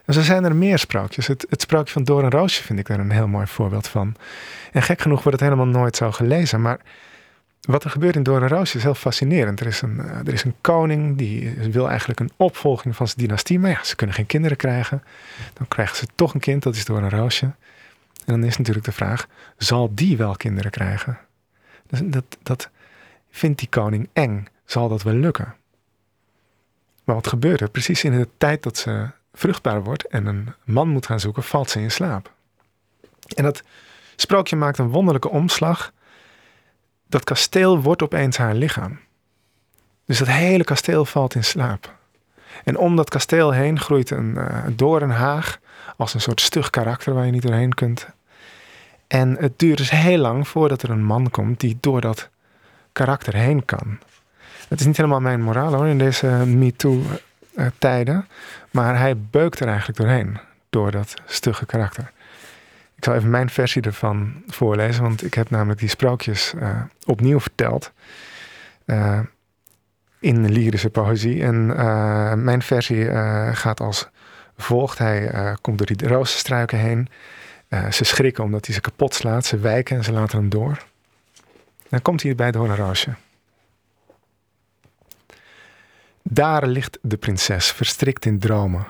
En zo zijn er meer sprookjes. Het, het sprookje van Door en Roosje vind ik daar een heel mooi voorbeeld van. En gek genoeg wordt het helemaal nooit zo gelezen. Maar wat er gebeurt in Door en Roosje is heel fascinerend. Er is, een, eh, er is een koning die wil eigenlijk een opvolging van zijn dynastie. Maar ja, ze kunnen geen kinderen krijgen. Dan krijgen ze toch een kind, dat is Door een Roosje. En dan is natuurlijk de vraag, zal die wel kinderen krijgen? Dus dat, dat vindt die koning eng. Zal dat wel lukken? Maar wat gebeurt er? Precies in de tijd dat ze vruchtbaar wordt en een man moet gaan zoeken, valt ze in slaap. En dat sprookje maakt een wonderlijke omslag. Dat kasteel wordt opeens haar lichaam. Dus dat hele kasteel valt in slaap. En om dat kasteel heen groeit een uh, doornhaag als een soort stug karakter waar je niet doorheen kunt. En het duurt dus heel lang voordat er een man komt die door dat karakter heen kan. Het is niet helemaal mijn moraal hoor in deze MeToo uh, tijden. Maar hij beukt er eigenlijk doorheen, door dat stugge karakter. Ik zal even mijn versie ervan voorlezen, want ik heb namelijk die sprookjes uh, opnieuw verteld. Uh, in lyrische poëzie. En mijn versie gaat als volgt. Hij komt door die rozenstruiken heen. ze schrikken omdat hij ze kapot slaat. Ze wijken en ze laten hem door. Dan komt hij bij het hoornroosje. Daar ligt de prinses, verstrikt in dromen.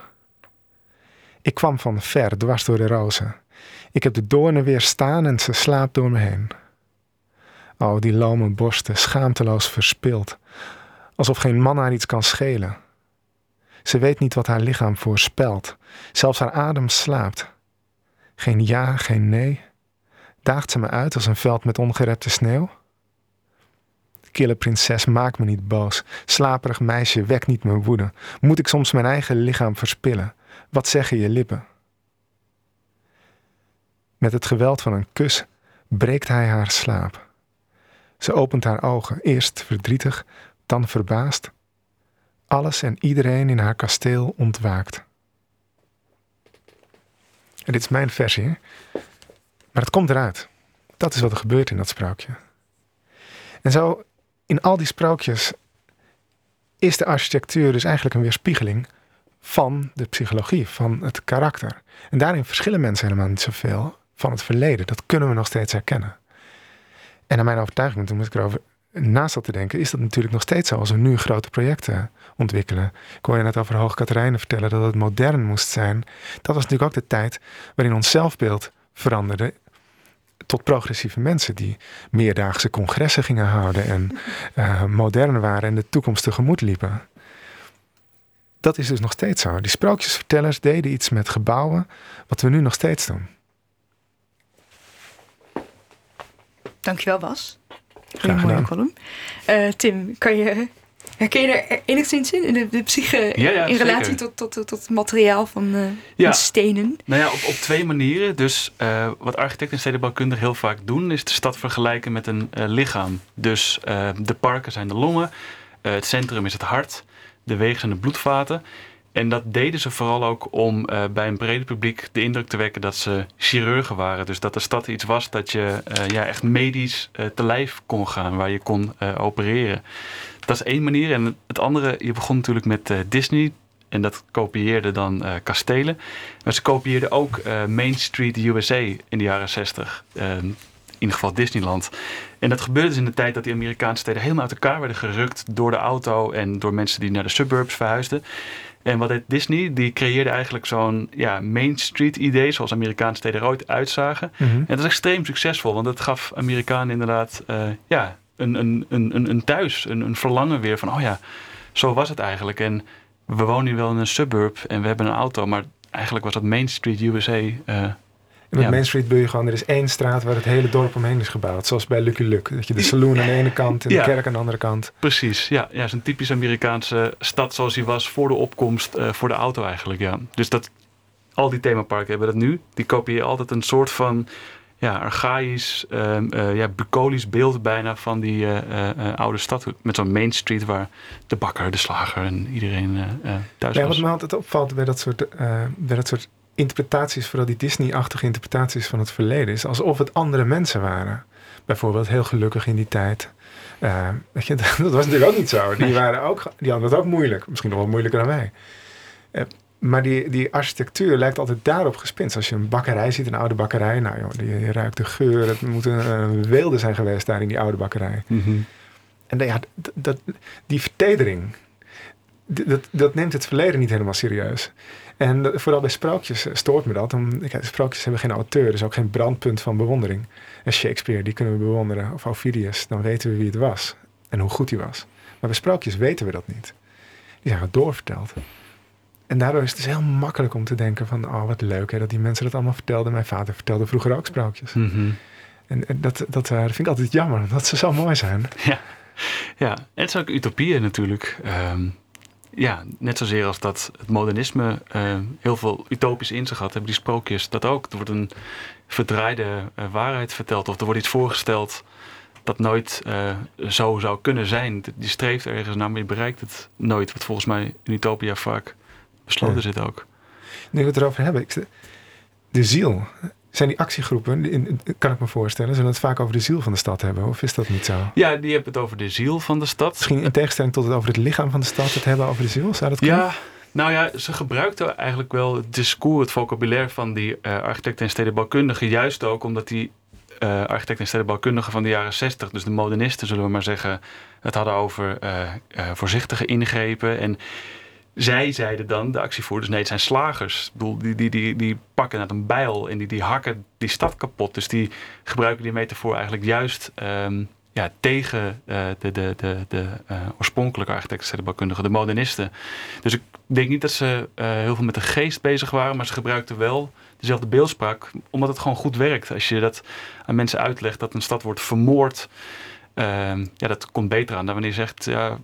Ik kwam van ver, dwars door de rozen. Ik heb de doornen weer staan en ze slaapt door me heen. O, die lome borsten, schaamteloos verspild, alsof geen man haar iets kan schelen. Ze weet niet wat haar lichaam voorspelt, zelfs haar adem slaapt. Geen ja, geen nee. Daagt ze me uit als een veld met ongerepte sneeuw? Kille prinses, maak me niet boos. Slaperig meisje, wek niet mijn woede. Moet ik soms mijn eigen lichaam verspillen? Wat zeggen je lippen? Met het geweld van een kus breekt hij haar slaap. Ze opent haar ogen, eerst verdrietig, dan verbaasd. Alles en iedereen in haar kasteel ontwaakt. En dit is mijn versie, maar het komt eruit. Dat is wat er gebeurt in dat sprookje. En zo in al die sprookjes is de architectuur dus eigenlijk een weerspiegeling van de psychologie, van het karakter. En daarin verschillen mensen helemaal niet zoveel van het verleden. Dat kunnen we nog steeds herkennen. En naar mijn overtuiging, toen moest ik erover naast dat te denken, is dat natuurlijk nog steeds zo als we nu grote projecten ontwikkelen. Ik hoor je net over Hoog Katerijnen vertellen dat het modern moest zijn. Dat was natuurlijk ook de tijd waarin ons zelfbeeld veranderde tot progressieve mensen die meerdaagse congressen gingen houden en uh, *laughs* modern waren en de toekomst tegemoet liepen. Dat is dus nog steeds zo. Die sprookjesvertellers deden iets met gebouwen wat we nu nog steeds doen. Dankjewel Bas. Graag mooie column. Uh, Tim, kan je, herken je er enigszins in, in de, de psyche in relatie tot, tot, tot, het materiaal van, uh, ja. stenen? Nou ja, op, op twee manieren. Dus uh, wat architecten en stedenbouwkundigen heel vaak doen, is de stad vergelijken met een lichaam. Dus de parken zijn de longen, het centrum is het hart, de wegen zijn de bloedvaten. En dat deden ze vooral ook om uh, bij een brede publiek de indruk te wekken dat ze chirurgen waren. Dus dat de stad iets was dat je uh, ja, echt medisch uh, te lijf kon gaan, waar je kon opereren. Dat is één manier. En het andere, je begon natuurlijk met Disney. En dat kopieerde dan kastelen. Maar ze kopieerden ook Main Street USA in de jaren 60. in ieder geval Disneyland. En dat gebeurde dus in de tijd dat die Amerikaanse steden helemaal uit elkaar werden gerukt door de auto en door mensen die naar de suburbs verhuisden. En wat deed Disney? Die creëerde eigenlijk zo'n ja, Main Street idee, zoals Amerikaanse steden er ooit uitzagen. Mhm. En dat is extreem succesvol, want dat gaf Amerikanen inderdaad uh, ja, een, een, een, een thuis, een, een verlangen weer van, oh ja, zo was het eigenlijk. En we wonen nu wel in een suburb en we hebben een auto, maar eigenlijk was dat Main Street USA uh, en met Main Street bedoel je gewoon, er is één straat waar het hele dorp omheen is gebouwd. Zoals bij Lucky Luke. Dat je de saloon aan de ene kant en de kerk aan de andere kant. Precies, ja. Ja, is een typisch Amerikaanse stad zoals die was voor de opkomst uh, voor de auto eigenlijk, ja. Dus dat, al die themaparken hebben dat nu. Die kopieën altijd een soort van ja, archaïs, uh, ja, bucolisch beeld bijna van die uh, oude stad. Met zo'n Main Street waar de bakker, de slager en iedereen thuis ja, was. Wat me altijd opvalt bij dat soort, bij dat soort interpretaties, vooral die Disney-achtige interpretaties van het verleden, is alsof het andere mensen waren. Bijvoorbeeld heel gelukkig in die tijd. Uh, weet je, *laughs* dat was natuurlijk ook niet zo. Die, waren ook, die hadden het ook moeilijk. Misschien nog wel moeilijker dan wij. Maar die, die architectuur lijkt altijd daarop gespinst. Als je een bakkerij ziet, een oude bakkerij. Nou joh, die, ruikt de geur. Het moet een, een weelde zijn geweest daar in die oude bakkerij. Mm -hmm. En ja, dat, die vertedering, dat, dat neemt het verleden niet helemaal serieus. En vooral bij sprookjes eh, stoort me dat. Om, kijk, sprookjes hebben geen auteur, dus ook geen brandpunt van bewondering. En Shakespeare, die kunnen we bewonderen. Of Ovidius, dan weten we wie het was. En hoe goed hij was. Maar bij sprookjes weten we dat niet. Die zijn doorverteld. En daardoor is het dus heel makkelijk om te denken van... oh, wat leuk hè, dat die mensen dat allemaal vertelden. Mijn vader vertelde vroeger ook sprookjes. Mhm. En, dat, dat, uh, vind ik altijd jammer, omdat ze zo mooi zijn. *laughs* Ja, ja. en het is ook utopieën natuurlijk. Um, ja, net zozeer als dat het modernisme uh, heel veel utopisch in zich had, hebben die sprookjes dat ook. Er wordt een verdraaide uh, waarheid verteld of er wordt iets voorgesteld dat nooit zo zou kunnen zijn. Die streeft ergens naar, maar je bereikt het nooit. Wat volgens mij in Utopia vaak besloten ja. zit ook. Nu we het erover hebben, ik, de ziel zijn die actiegroepen, kan ik me voorstellen, zullen het vaak over de ziel van de stad hebben? Of is dat niet zo? Ja, die hebben het over de ziel van de stad. Misschien in tegenstelling tot het over het lichaam van de stad het hebben over de ziel? Zou dat kunnen? Ja, nou ja, ze gebruikten eigenlijk wel het discours, het vocabulaire van die uh, architecten en stedenbouwkundigen. Juist ook omdat die uh, architecten en stedenbouwkundigen van de jaren 60, dus de modernisten zullen we maar zeggen, het hadden over uh, voorzichtige ingrepen. En zij zeiden dan, de actievoerders, nee, het zijn slagers. Ik bedoel, die, die, die, die pakken uit een bijl en die, die hakken die stad kapot. Dus die gebruiken die metafoor eigenlijk juist um, ja, tegen uh, de, de, de, de uh, oorspronkelijke architecten, de modernisten. Dus ik denk niet dat ze uh, heel veel met de geest bezig waren, maar ze gebruikten wel dezelfde beeldspraak, omdat het gewoon goed werkt. Als je dat aan mensen uitlegt, dat een stad wordt vermoord Ehm, ja, dat komt beter aan dan wanneer je zegt, ja,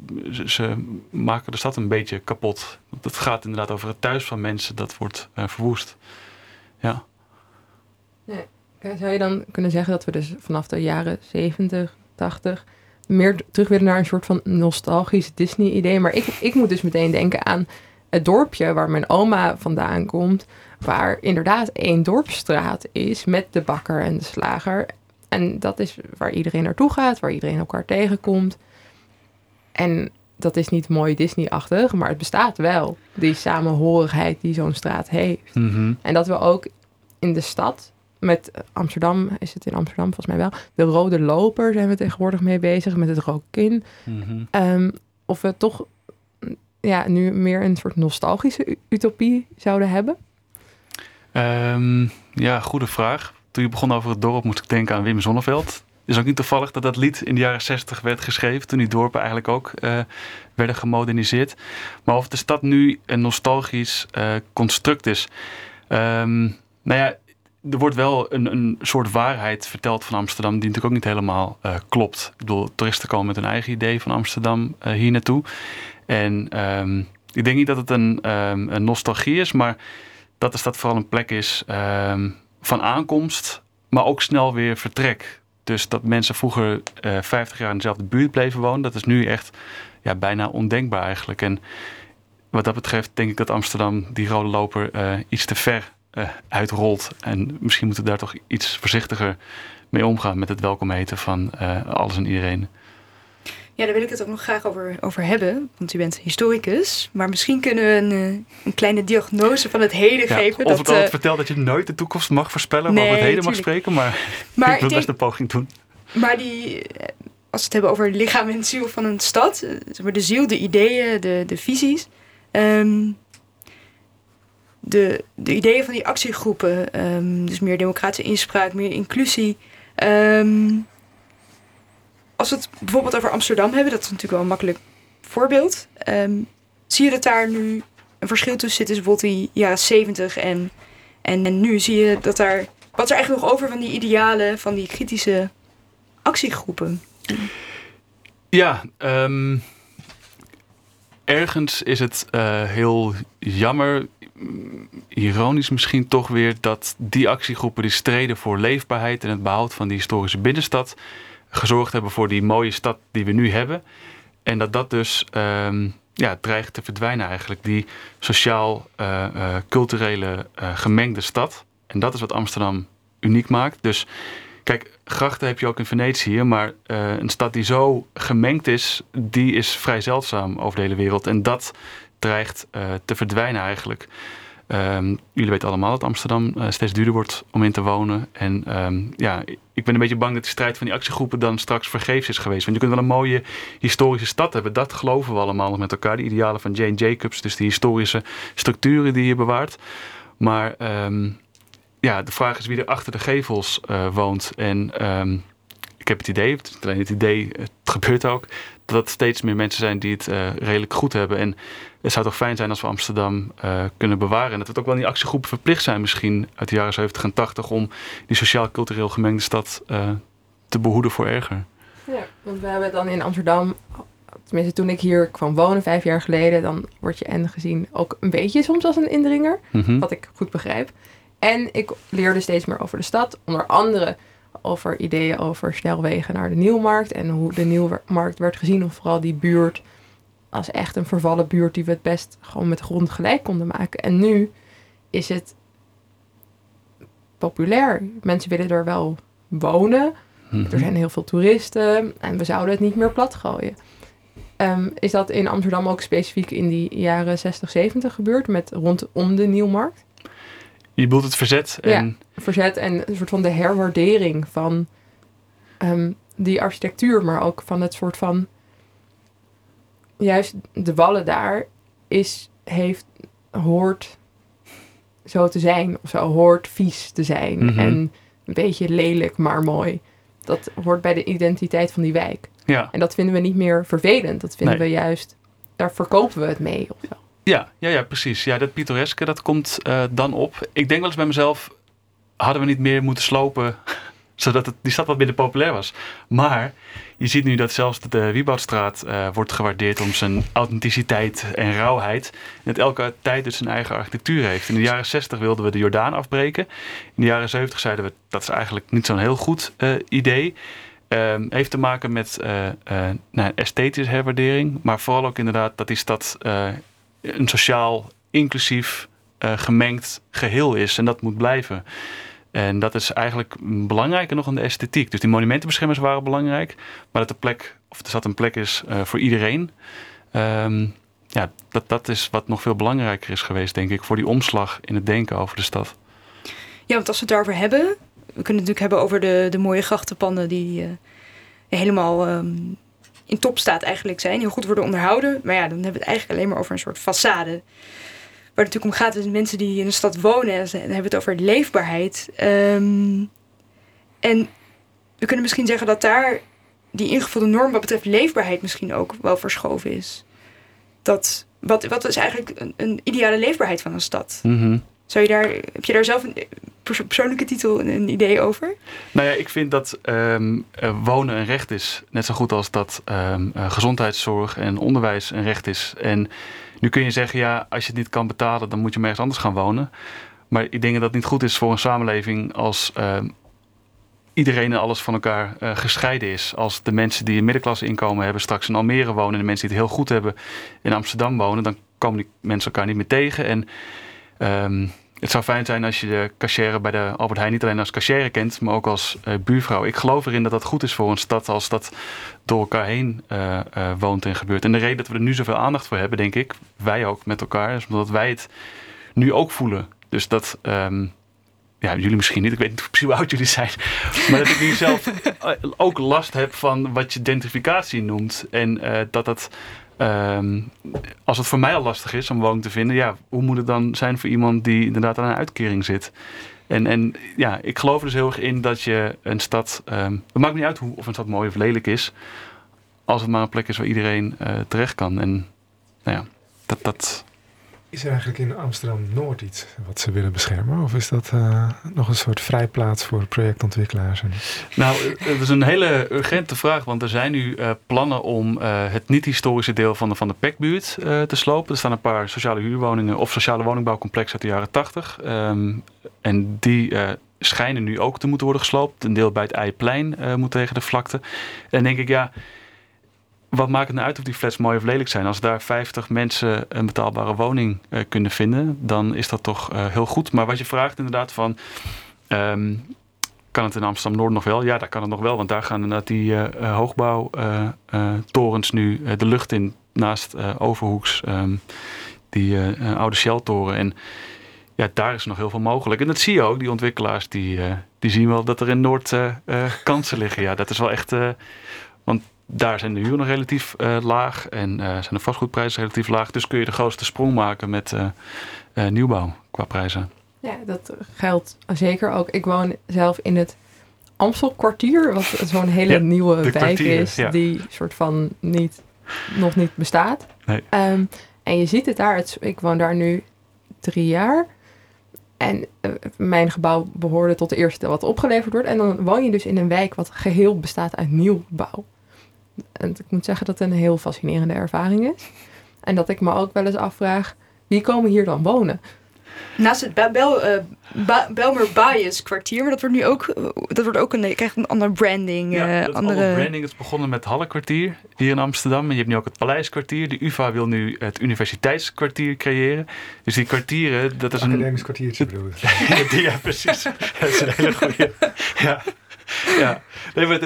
ze, maken de stad een beetje kapot. Het gaat inderdaad over het thuis van mensen, dat wordt uh, verwoest. Ja. Nee. Zou je dan kunnen zeggen dat we dus vanaf de jaren 70, 80 meer terug willen naar een soort van nostalgisch Disney-idee? Maar ik, ik moet dus meteen denken aan het dorpje waar mijn oma vandaan komt, waar inderdaad één dorpsstraat is met de bakker en de slager. En dat is waar iedereen naartoe gaat, waar iedereen elkaar tegenkomt. En dat is niet mooi Disney-achtig, maar het bestaat wel. Die samenhorigheid die zo'n straat heeft. Mhm. En dat we ook in de stad, met Amsterdam, is het in Amsterdam volgens mij wel, de rode loper zijn we tegenwoordig mee bezig, met het rookkin. Mhm. Ehm, of we toch mm, ja, nu meer een soort nostalgische utopie zouden hebben. Ehm, ja, goede vraag. Toen je begon over het dorp moest ik denken aan Wim Zonneveld. is ook niet toevallig dat dat lied in de jaren 60 werd geschreven. Toen die dorpen eigenlijk ook eh, werden gemoderniseerd. Maar of de stad nu een nostalgisch eh, construct is. Ehm, nou ja, er wordt wel een, een soort waarheid verteld van Amsterdam. die natuurlijk ook niet helemaal eh, klopt. Ik bedoel, toeristen komen met hun eigen idee van Amsterdam hier naartoe. En ehm, ik denk niet dat het een, ehm, een nostalgie is, maar dat de stad vooral een plek is van aankomst, maar ook snel weer vertrek. Dus dat mensen vroeger eh 50 jaar in dezelfde buurt bleven wonen, dat is nu echt ja, bijna ondenkbaar eigenlijk. En wat dat betreft denk ik dat Amsterdam die rode loper eh, iets te ver eh, uitrolt. En misschien moeten we daar toch iets voorzichtiger mee omgaan met het welkom heten van eh, alles en iedereen. Ja, daar wil ik het ook nog graag over, over hebben, want u bent historicus. Maar misschien kunnen we een, eh, een kleine diagnose van het heden Ja, geven. of dat, het altijd eh, vertelt dat je nooit de toekomst mag voorspellen, maar over het heden mag spreken. Maar, *laughs* maar ik wil ik best een poging doen. Maar die, eh, als we het hebben over lichaam en ziel van een stad, eh, zeg maar de ziel, de ideeën, de, de visies. ehm, de, de ideeën van die actiegroepen, ehm, dus meer democratische inspraak, meer inclusie. ehm, als we het bijvoorbeeld over Amsterdam hebben, dat is natuurlijk wel een makkelijk voorbeeld. ehm, zie je dat daar nu een verschil tussen zit, dus bijvoorbeeld die jaren 70 en, en, en nu zie je dat daar. Wat is er eigenlijk nog over van die idealen, van die kritische actiegroepen. Ja, ehm, ergens is het eh, heel jammer, mm, ironisch misschien toch weer, dat die actiegroepen die streden voor leefbaarheid en het behoud van die historische binnenstad, gezorgd hebben voor die mooie stad die we nu hebben. En dat dat dus ehm, ja, dreigt te verdwijnen eigenlijk, die sociaal-culturele gemengde stad. En dat is wat Amsterdam uniek maakt. Dus Kijk, grachten heb je ook in Venetië, maar eh, een stad die zo gemengd is, die is vrij zeldzaam over de hele wereld. En dat dreigt eh, te verdwijnen eigenlijk. Ehm, jullie weten allemaal dat Amsterdam eh, steeds duurder wordt om in te wonen. En ehm, ja, ik ben een beetje bang dat de strijd van die actiegroepen dan straks vergeefs is geweest. Want je kunt wel een mooie historische stad hebben. Dat geloven we allemaal met elkaar. De idealen van Jane Jacobs, dus die historische structuren die je bewaart. Maar ehm, ja, de vraag is wie er achter de gevels eh, woont. En ik heb het idee, het is niet alleen het idee, het gebeurt ook, dat het steeds meer mensen zijn die het eh, redelijk goed hebben. En het zou toch fijn zijn als we Amsterdam eh, kunnen bewaren. En dat het ook wel in die actiegroepen verplicht zijn misschien uit de jaren 70 en 80 om die sociaal-cultureel gemengde stad eh, te behoeden voor erger. Ja, want we hebben dan in Amsterdam, tenminste toen ik hier kwam wonen vijf jaar geleden, dan word je en gezien ook een beetje soms als een indringer, Mhm. wat ik goed begrijp. En ik leerde steeds meer over de stad, onder andere over ideeën over snelwegen naar de Nieuwmarkt en hoe de Nieuwmarkt werd gezien, of vooral die buurt als echt een vervallen buurt die we het best gewoon met de grond gelijk konden maken. En nu is het populair. Mensen willen er wel wonen. Mhm. Er zijn heel veel toeristen en we zouden het niet meer plat gooien. Ehm, is dat in Amsterdam ook specifiek in die jaren 60, 70 gebeurd, met rondom de Nieuwmarkt? Je bedoelt het verzet en Verzet en een soort van de herwaardering van ehm, die architectuur, maar ook van het soort van. Juist de wallen daar is, heeft, hoort zo te zijn, of zo hoort vies te zijn. Mhm. En een beetje lelijk, maar mooi. Dat hoort bij de identiteit van die wijk. ja. En dat vinden we niet meer vervelend. Dat vinden Nee. we juist, daar verkopen we het mee. Of zo. Ja, ja, ja, precies. Ja, dat pittoreske, dat komt eh, dan op. Ik denk wel eens bij mezelf, hadden we niet meer moeten slopen, *laughs* zodat het, die stad wat minder populair was. Maar je ziet nu dat zelfs de Wieboudstraat eh, wordt gewaardeerd om zijn authenticiteit en rauwheid. En dat elke tijd dus zijn eigen architectuur heeft. In de jaren 60 wilden we de Jordaan afbreken. In de jaren 70 zeiden we, dat is eigenlijk niet zo'n heel goed eh, idee. Ehm, heeft te maken met nou, esthetische herwaardering, maar vooral ook inderdaad dat die stad een sociaal, inclusief, eh, gemengd geheel is. En dat moet blijven. En dat is eigenlijk belangrijker nog dan de esthetiek. Dus die monumentenbeschermers waren belangrijk. Maar dat de plek, of er zat een plek is eh, voor iedereen. Ehm, ja, dat, dat is wat nog veel belangrijker is geweest, denk ik, voor die omslag in het denken over de stad. Ja, want als we het daarover hebben, we kunnen het natuurlijk hebben over de, de mooie grachtenpanden die uh, helemaal um, in topstaat eigenlijk zijn, heel goed worden onderhouden. Maar ja, dan hebben we het eigenlijk alleen maar over een soort façade. Waar het natuurlijk om gaat, is mensen die in de stad wonen. En dan hebben het over leefbaarheid. Um, en we kunnen misschien zeggen dat daar die ingevulde norm wat betreft leefbaarheid misschien ook wel verschoven is. Dat, wat, wat is eigenlijk een, een ideale leefbaarheid van een stad? Mm Zou je daar, heb je daar zelf een persoonlijke titel een, idee over? Nou ja, ik vind dat um, wonen een recht is. Net zo goed als dat um, gezondheidszorg en onderwijs een recht is. En nu kun je zeggen, ja, als je het niet kan betalen, dan moet je ergens anders gaan wonen. Maar ik denk dat het niet goed is voor een samenleving als um, iedereen en alles van elkaar uh, gescheiden is. Als de mensen die een middenklasse inkomen hebben straks in Almere wonen en de mensen die het heel goed hebben in Amsterdam wonen, dan komen die mensen elkaar niet meer tegen. En um, het zou fijn zijn als je de cashier bij de Albert Heijn niet alleen als cashier kent, maar ook als uh, buurvrouw. Ik geloof erin dat dat goed is voor een stad als dat door elkaar heen uh, woont en gebeurt. En de reden dat we er nu zoveel aandacht voor hebben, denk ik, wij ook met elkaar, is omdat wij het nu ook voelen. Dus dat um, ja, jullie misschien niet, ik weet niet *laughs* precies hoe oud jullie zijn, maar dat ik nu zelf ook last heb van wat je identificatie noemt. En dat dat, um, als het voor mij al lastig is om woning te vinden, ja, hoe moet het dan zijn voor iemand die inderdaad aan een uitkering zit? En, en ja, ik geloof er dus heel erg in dat je een stad, um, het maakt niet uit hoe, of een stad mooi of lelijk is, als het maar een plek is waar iedereen uh, terecht kan. En nou ja, dat, dat, is er eigenlijk in Amsterdam-Noord iets wat ze willen beschermen? Of is dat uh, nog een soort vrijplaats voor projectontwikkelaars? Nou, het is een hele urgente vraag, want er zijn nu uh, plannen om uh, het niet-historische deel van de, van de Pekbuurt te slopen. Er staan een paar sociale huurwoningen of sociale woningbouwcomplexen uit de jaren 80. Um, en die schijnen nu ook te moeten worden gesloopt. Een deel bij het Eiplein moet tegen de vlakte. En denk ik, ja wat maakt het nou uit of die flats mooi of lelijk zijn? Als daar 50 mensen een betaalbare woning uh, kunnen vinden, dan is dat toch uh, heel goed. Maar wat je vraagt inderdaad van, um, kan het in Amsterdam-Noord nog wel? Ja, daar kan het nog wel, want daar gaan inderdaad die uh, hoogbouwtorens nu de lucht in, naast Overhoeks, um, die oude Shell-toren. En ja, daar is nog heel veel mogelijk. En dat zie je ook, die ontwikkelaars, die, die zien wel dat er in Noord kansen liggen. Ja, dat is wel echt... daar zijn de huur nog relatief uh, laag en uh, zijn de vastgoedprijzen relatief laag. Dus kun je de grootste sprong maken met uh, nieuwbouw qua prijzen. Ja, dat geldt zeker ook. Ik woon zelf in het Amstelkwartier, wat zo'n hele ja, nieuwe wijk is, ja. die soort van niet, nog niet bestaat. Nee. Um, en je ziet het daar, het, ik woon daar nu drie jaar. En uh, mijn gebouw behoorde tot de eerste wat opgeleverd wordt. En dan woon je dus in een wijk wat geheel bestaat uit nieuwbouw. En ik moet zeggen dat het een heel fascinerende ervaring is. En dat ik me ook wel eens afvraag, wie komen hier dan wonen? Naast het Bel, Bel, uh, ba Belmer Bias kwartier, maar dat wordt nu ook, dat wordt ook een, krijgt een andere branding. Ja, uh, dat andere... branding. Het is begonnen met het Hallenkwartier hier in Amsterdam. En je hebt nu ook het Paleiskwartier. De UvA wil nu het Universiteitskwartier creëren. Dus die kwartieren, dat is een... Academisch kwartiertje bedoel *laughs* ja, precies. dat is een hele goede... Ja. *laughs* ja. Nee, maar,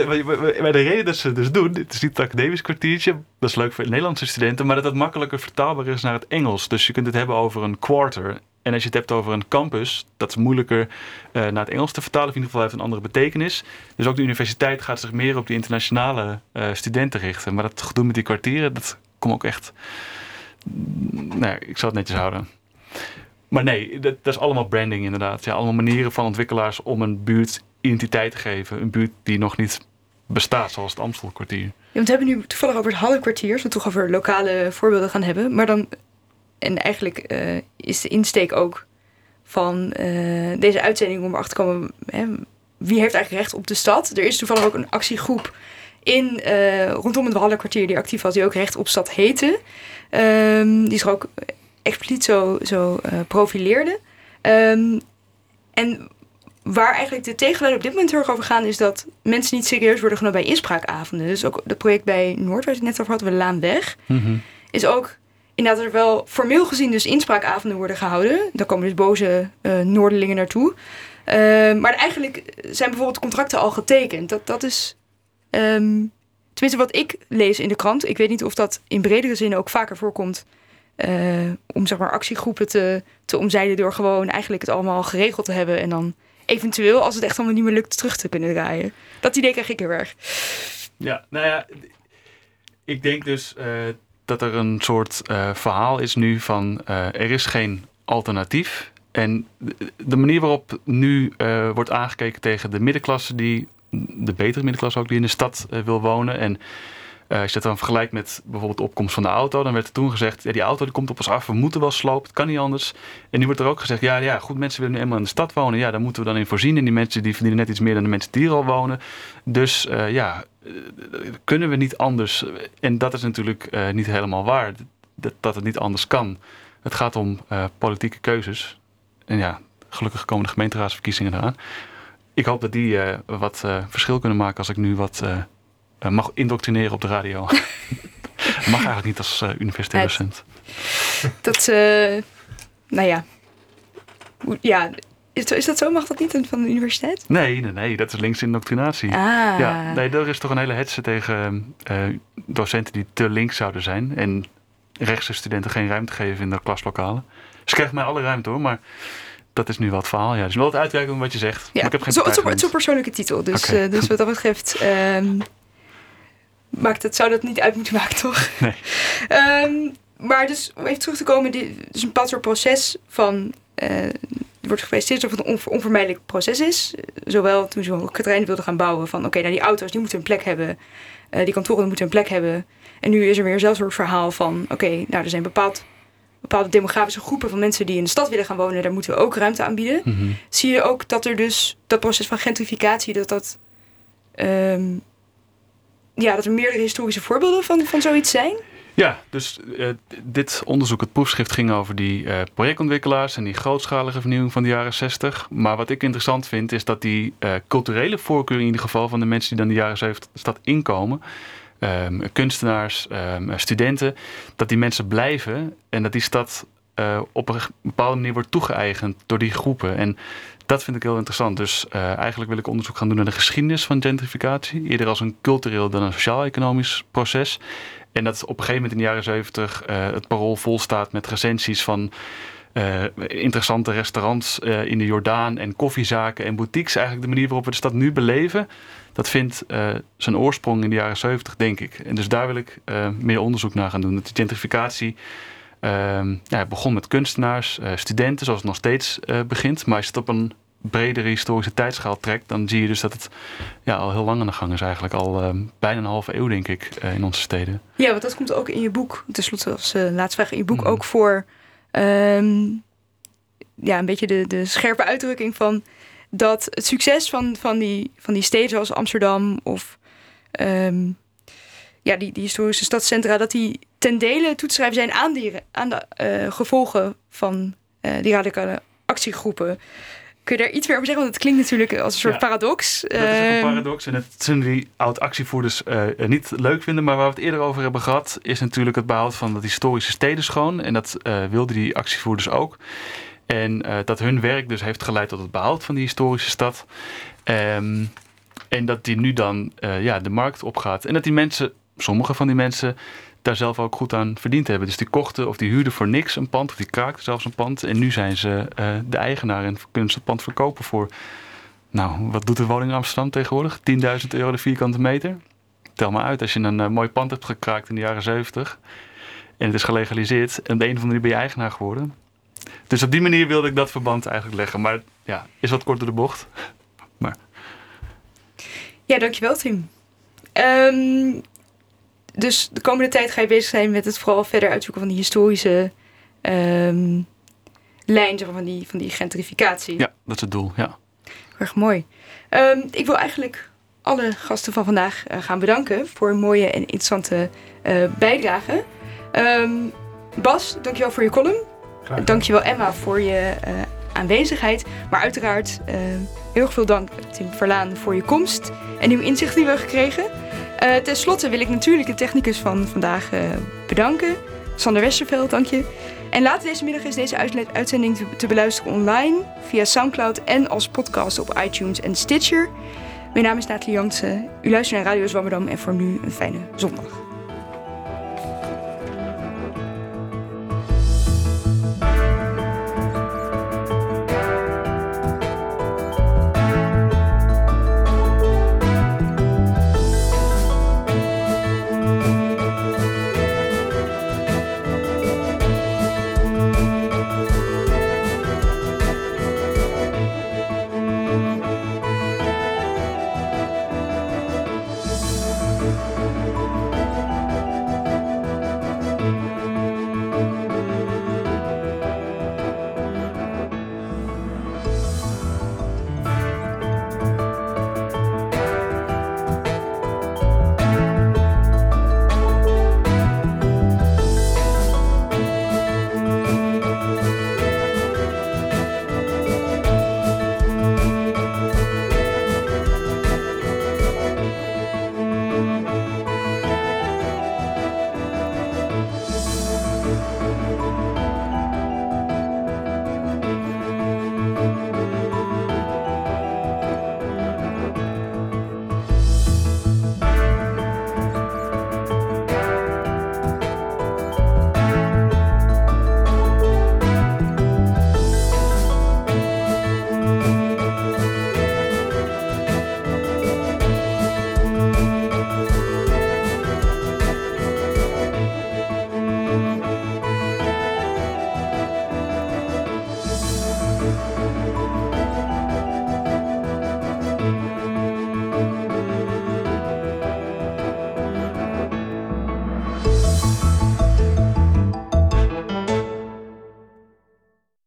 de, reden dat ze het dus doen, het is niet het academisch kwartiertje, dat is leuk voor Nederlandse studenten, maar dat het makkelijker vertaalbaar is naar het Engels. Dus je kunt het hebben over een quarter. En als je het hebt over een campus, dat is moeilijker uh, naar het Engels te vertalen. Of in ieder geval heeft een andere betekenis. Dus ook de universiteit gaat zich meer op die internationale uh, studenten richten. Maar dat gedoe met die kwartieren, dat komt ook echt... Nou, ik zal het netjes houden. Maar nee, dat, dat, is allemaal branding inderdaad. Ja, allemaal manieren van ontwikkelaars om een buurt identiteit te geven. Een buurt die nog niet bestaat, zoals het Amstelkwartier. Ja, want we hebben nu toevallig over het Hallenkwartier, als we toch over lokale voorbeelden gaan hebben. Maar dan, en eigenlijk uh, is de insteek ook van uh, deze uitzending om erachter te komen, hè, wie heeft eigenlijk recht op de stad? Er is toevallig ook een actiegroep in, uh, rondom het Hallenkwartier die actief was, die ook recht op stad heette. Um, die zich ook expliciet zo, zo profileerde. Um, en waar eigenlijk de tegenluiden op dit moment heel erg over gaan, is dat mensen niet serieus worden genomen bij inspraakavonden. Dus ook het project bij Noord, waar het net over had, we Laan Weg, mm -hmm. is ook inderdaad er wel formeel gezien dus inspraakavonden worden gehouden. Daar komen dus boze uh, Noorderlingen naartoe. Uh, maar eigenlijk zijn bijvoorbeeld contracten al getekend. Dat, dat is. Um, tenminste wat ik lees in de krant, ik weet niet of dat in bredere zin ook vaker voorkomt. eh, om zeg maar actiegroepen te, te omzeilen door gewoon eigenlijk het allemaal geregeld te hebben. En dan eventueel, als het echt allemaal niet meer lukt, terug te kunnen draaien. Dat idee krijg ik heel erg. Ja, nou ja, ik denk dus eh, dat er een soort eh, verhaal is nu van eh, er is geen alternatief. En de- manier waarop nu wordt aangekeken tegen de middenklasse, die, de betere middenklasse ook, die in de stad wil wonen. En eh, als je dat dan vergelijkt met bijvoorbeeld de opkomst van de auto, dan werd er toen gezegd, ja, die auto die komt op ons af, we moeten wel sloop, het kan niet anders. En nu wordt er ook gezegd, ja, ja goed, mensen willen nu eenmaal in de stad wonen, ja, daar moeten we dan in voorzien. En die mensen die verdienen net iets meer dan de mensen die hier al wonen. Dus eh, ja, eh, kunnen we niet anders? En dat is natuurlijk niet helemaal waar, dat, dat het niet anders kan. Het gaat om politieke keuzes. En ja, gelukkig komen de gemeenteraadsverkiezingen eraan. Ik hoop dat die wat verschil kunnen maken als ik nu wat mag indoctrineren op de radio. *laughs* mag eigenlijk niet als eh, universitair docent. Dat, eh, nou ja. Ja, is, is dat zo? Mag dat niet van de universiteit? Nee, nee, nee, dat is links indoctrinatie. Ah. Ja, nee, er is toch een hele hetze tegen eh, docenten die te links zouden zijn. En rechtse studenten geen ruimte geven in de klaslokalen. Ze krijgen mij alle ruimte hoor, maar dat is nu het verhaal. Ja, dus wel het uitwerken van wat je zegt. Ja, Maar ik heb geen zo, het is een- persoonlijke titel. Dus, eh, dus wat dat betreft ehm, maakt het, zou dat niet uit moeten maken, toch? *laughs* Nee. Ehm, maar dus om even terug te komen, dit is een bepaald soort proces van... er wordt gepresenteerd alsof het een onver- onvermijdelijk proces is. Zowel toen ze Katrijn wilden gaan bouwen van... oké, nou die auto's die moeten een plek hebben. eh, die kantoren moeten een plek hebben. En nu is er weer zelfs een soort verhaal van... oké, nou er zijn bepaald, bepaalde demografische groepen van mensen... die in de stad willen gaan wonen. Daar moeten we ook ruimte aanbieden Mhm. zie je ook dat er dus dat proces van gentrificatie, dat dat. ehm, ja, dat er meerdere historische voorbeelden van, van zoiets zijn. Ja, dus eh, dit onderzoek, het proefschrift, ging over die eh, projectontwikkelaars en die grootschalige vernieuwing van de jaren 60. Maar wat ik interessant vind, is dat die eh, culturele voorkeur in ieder geval van de mensen die dan de jaren 70 de stad inkomen, ehm, kunstenaars, ehm, studenten, dat die mensen blijven en dat die stad op een bepaalde manier wordt toegeëigend door die groepen. En dat vind ik heel interessant. Dus eh, eigenlijk wil ik onderzoek gaan doen naar de geschiedenis van gentrificatie. Eerder als een cultureel dan een sociaal-economisch proces. En dat op een gegeven moment in de jaren 70 eh, het parool vol staat met recensies van eh, interessante restaurants in de Jordaan en koffiezaken en boutiques. Eigenlijk de manier waarop we de stad nu beleven, dat vindt zijn oorsprong in de jaren 70, denk ik. En dus daar wil ik meer onderzoek naar gaan doen. Dat de gentrificatie ehm, ja, begon met kunstenaars, eh, studenten, zoals het nog steeds eh, begint. Maar als je het op een bredere historische tijdschaal trekt, dan zie je dus dat het ja, al heel lang aan de gang is eigenlijk. Al ehm, bijna een halve eeuw, denk ik, eh, in onze steden. Ja, want dat komt ook in je boek, tenslotte als laatste vraag, in je boek Mhm. ook voor. ehm, ja, een beetje de, de scherpe uitdrukking van dat het succes van, van, die, van die steden zoals Amsterdam of ja, die, die historische stadscentra, dat die ten dele toe te schrijven zijn aan, die, aan de eh, gevolgen van eh, die radicale actiegroepen. Kun je daar iets meer over zeggen? Want het klinkt natuurlijk als een soort Ja. paradox. Dat is ook een Ehm, paradox. En het zullen die oud-actievoerders eh, niet leuk vinden. Maar waar we het eerder over hebben gehad, is natuurlijk het behoud van dat historische steden schoon. En dat wilden die actievoerders ook. En dat hun werk dus heeft geleid tot het behoud van die historische stad. Ehm, en dat die nu dan ja, de markt opgaat. En dat die mensen, sommige van die mensen, daar zelf ook goed aan verdiend hebben. Dus die kochten of die huurden voor niks een pand. Of die kraakten zelfs een pand. En nu zijn ze eh, de eigenaar en kunnen ze het pand verkopen voor nou, wat doet de woning in Amsterdam tegenwoordig? 10.000 euro de vierkante meter? Tel maar uit, als je een eh, mooi pand hebt gekraakt in de jaren 70 en het is gelegaliseerd en de een of andere ben je eigenaar geworden. Dus op die manier wilde ik dat verband eigenlijk leggen. Maar ja, is wat kort door de bocht. *laughs* Ja, dankjewel Tim. Ehm, dus de komende tijd ga je bezig zijn met het vooral verder uitzoeken van die historische ehm lijn zeg maar, van, die, van die gentrificatie. Ja, dat is het doel, ja. Erg mooi. Ehm, ik wil eigenlijk alle gasten van vandaag eh, gaan bedanken voor een mooie en interessante eh bijdrage. Ehm, Bas, dankjewel voor je column. Dankjewel Emma voor je eh, aanwezigheid. Maar uiteraard eh, heel erg veel dank Tim Verlaan voor je komst en nieuwe inzichten die we hebben gekregen. Eh ten slotte wil ik natuurlijk de technicus van vandaag eh, bedanken. Sander Westerveld, dank je. En later deze middag is deze uitzending te, te beluisteren online via Soundcloud en als podcast op iTunes en Stitcher. Mijn naam is Nathalie Jansen. U luistert naar Radio Zwammerdam en voor nu een fijne zondag.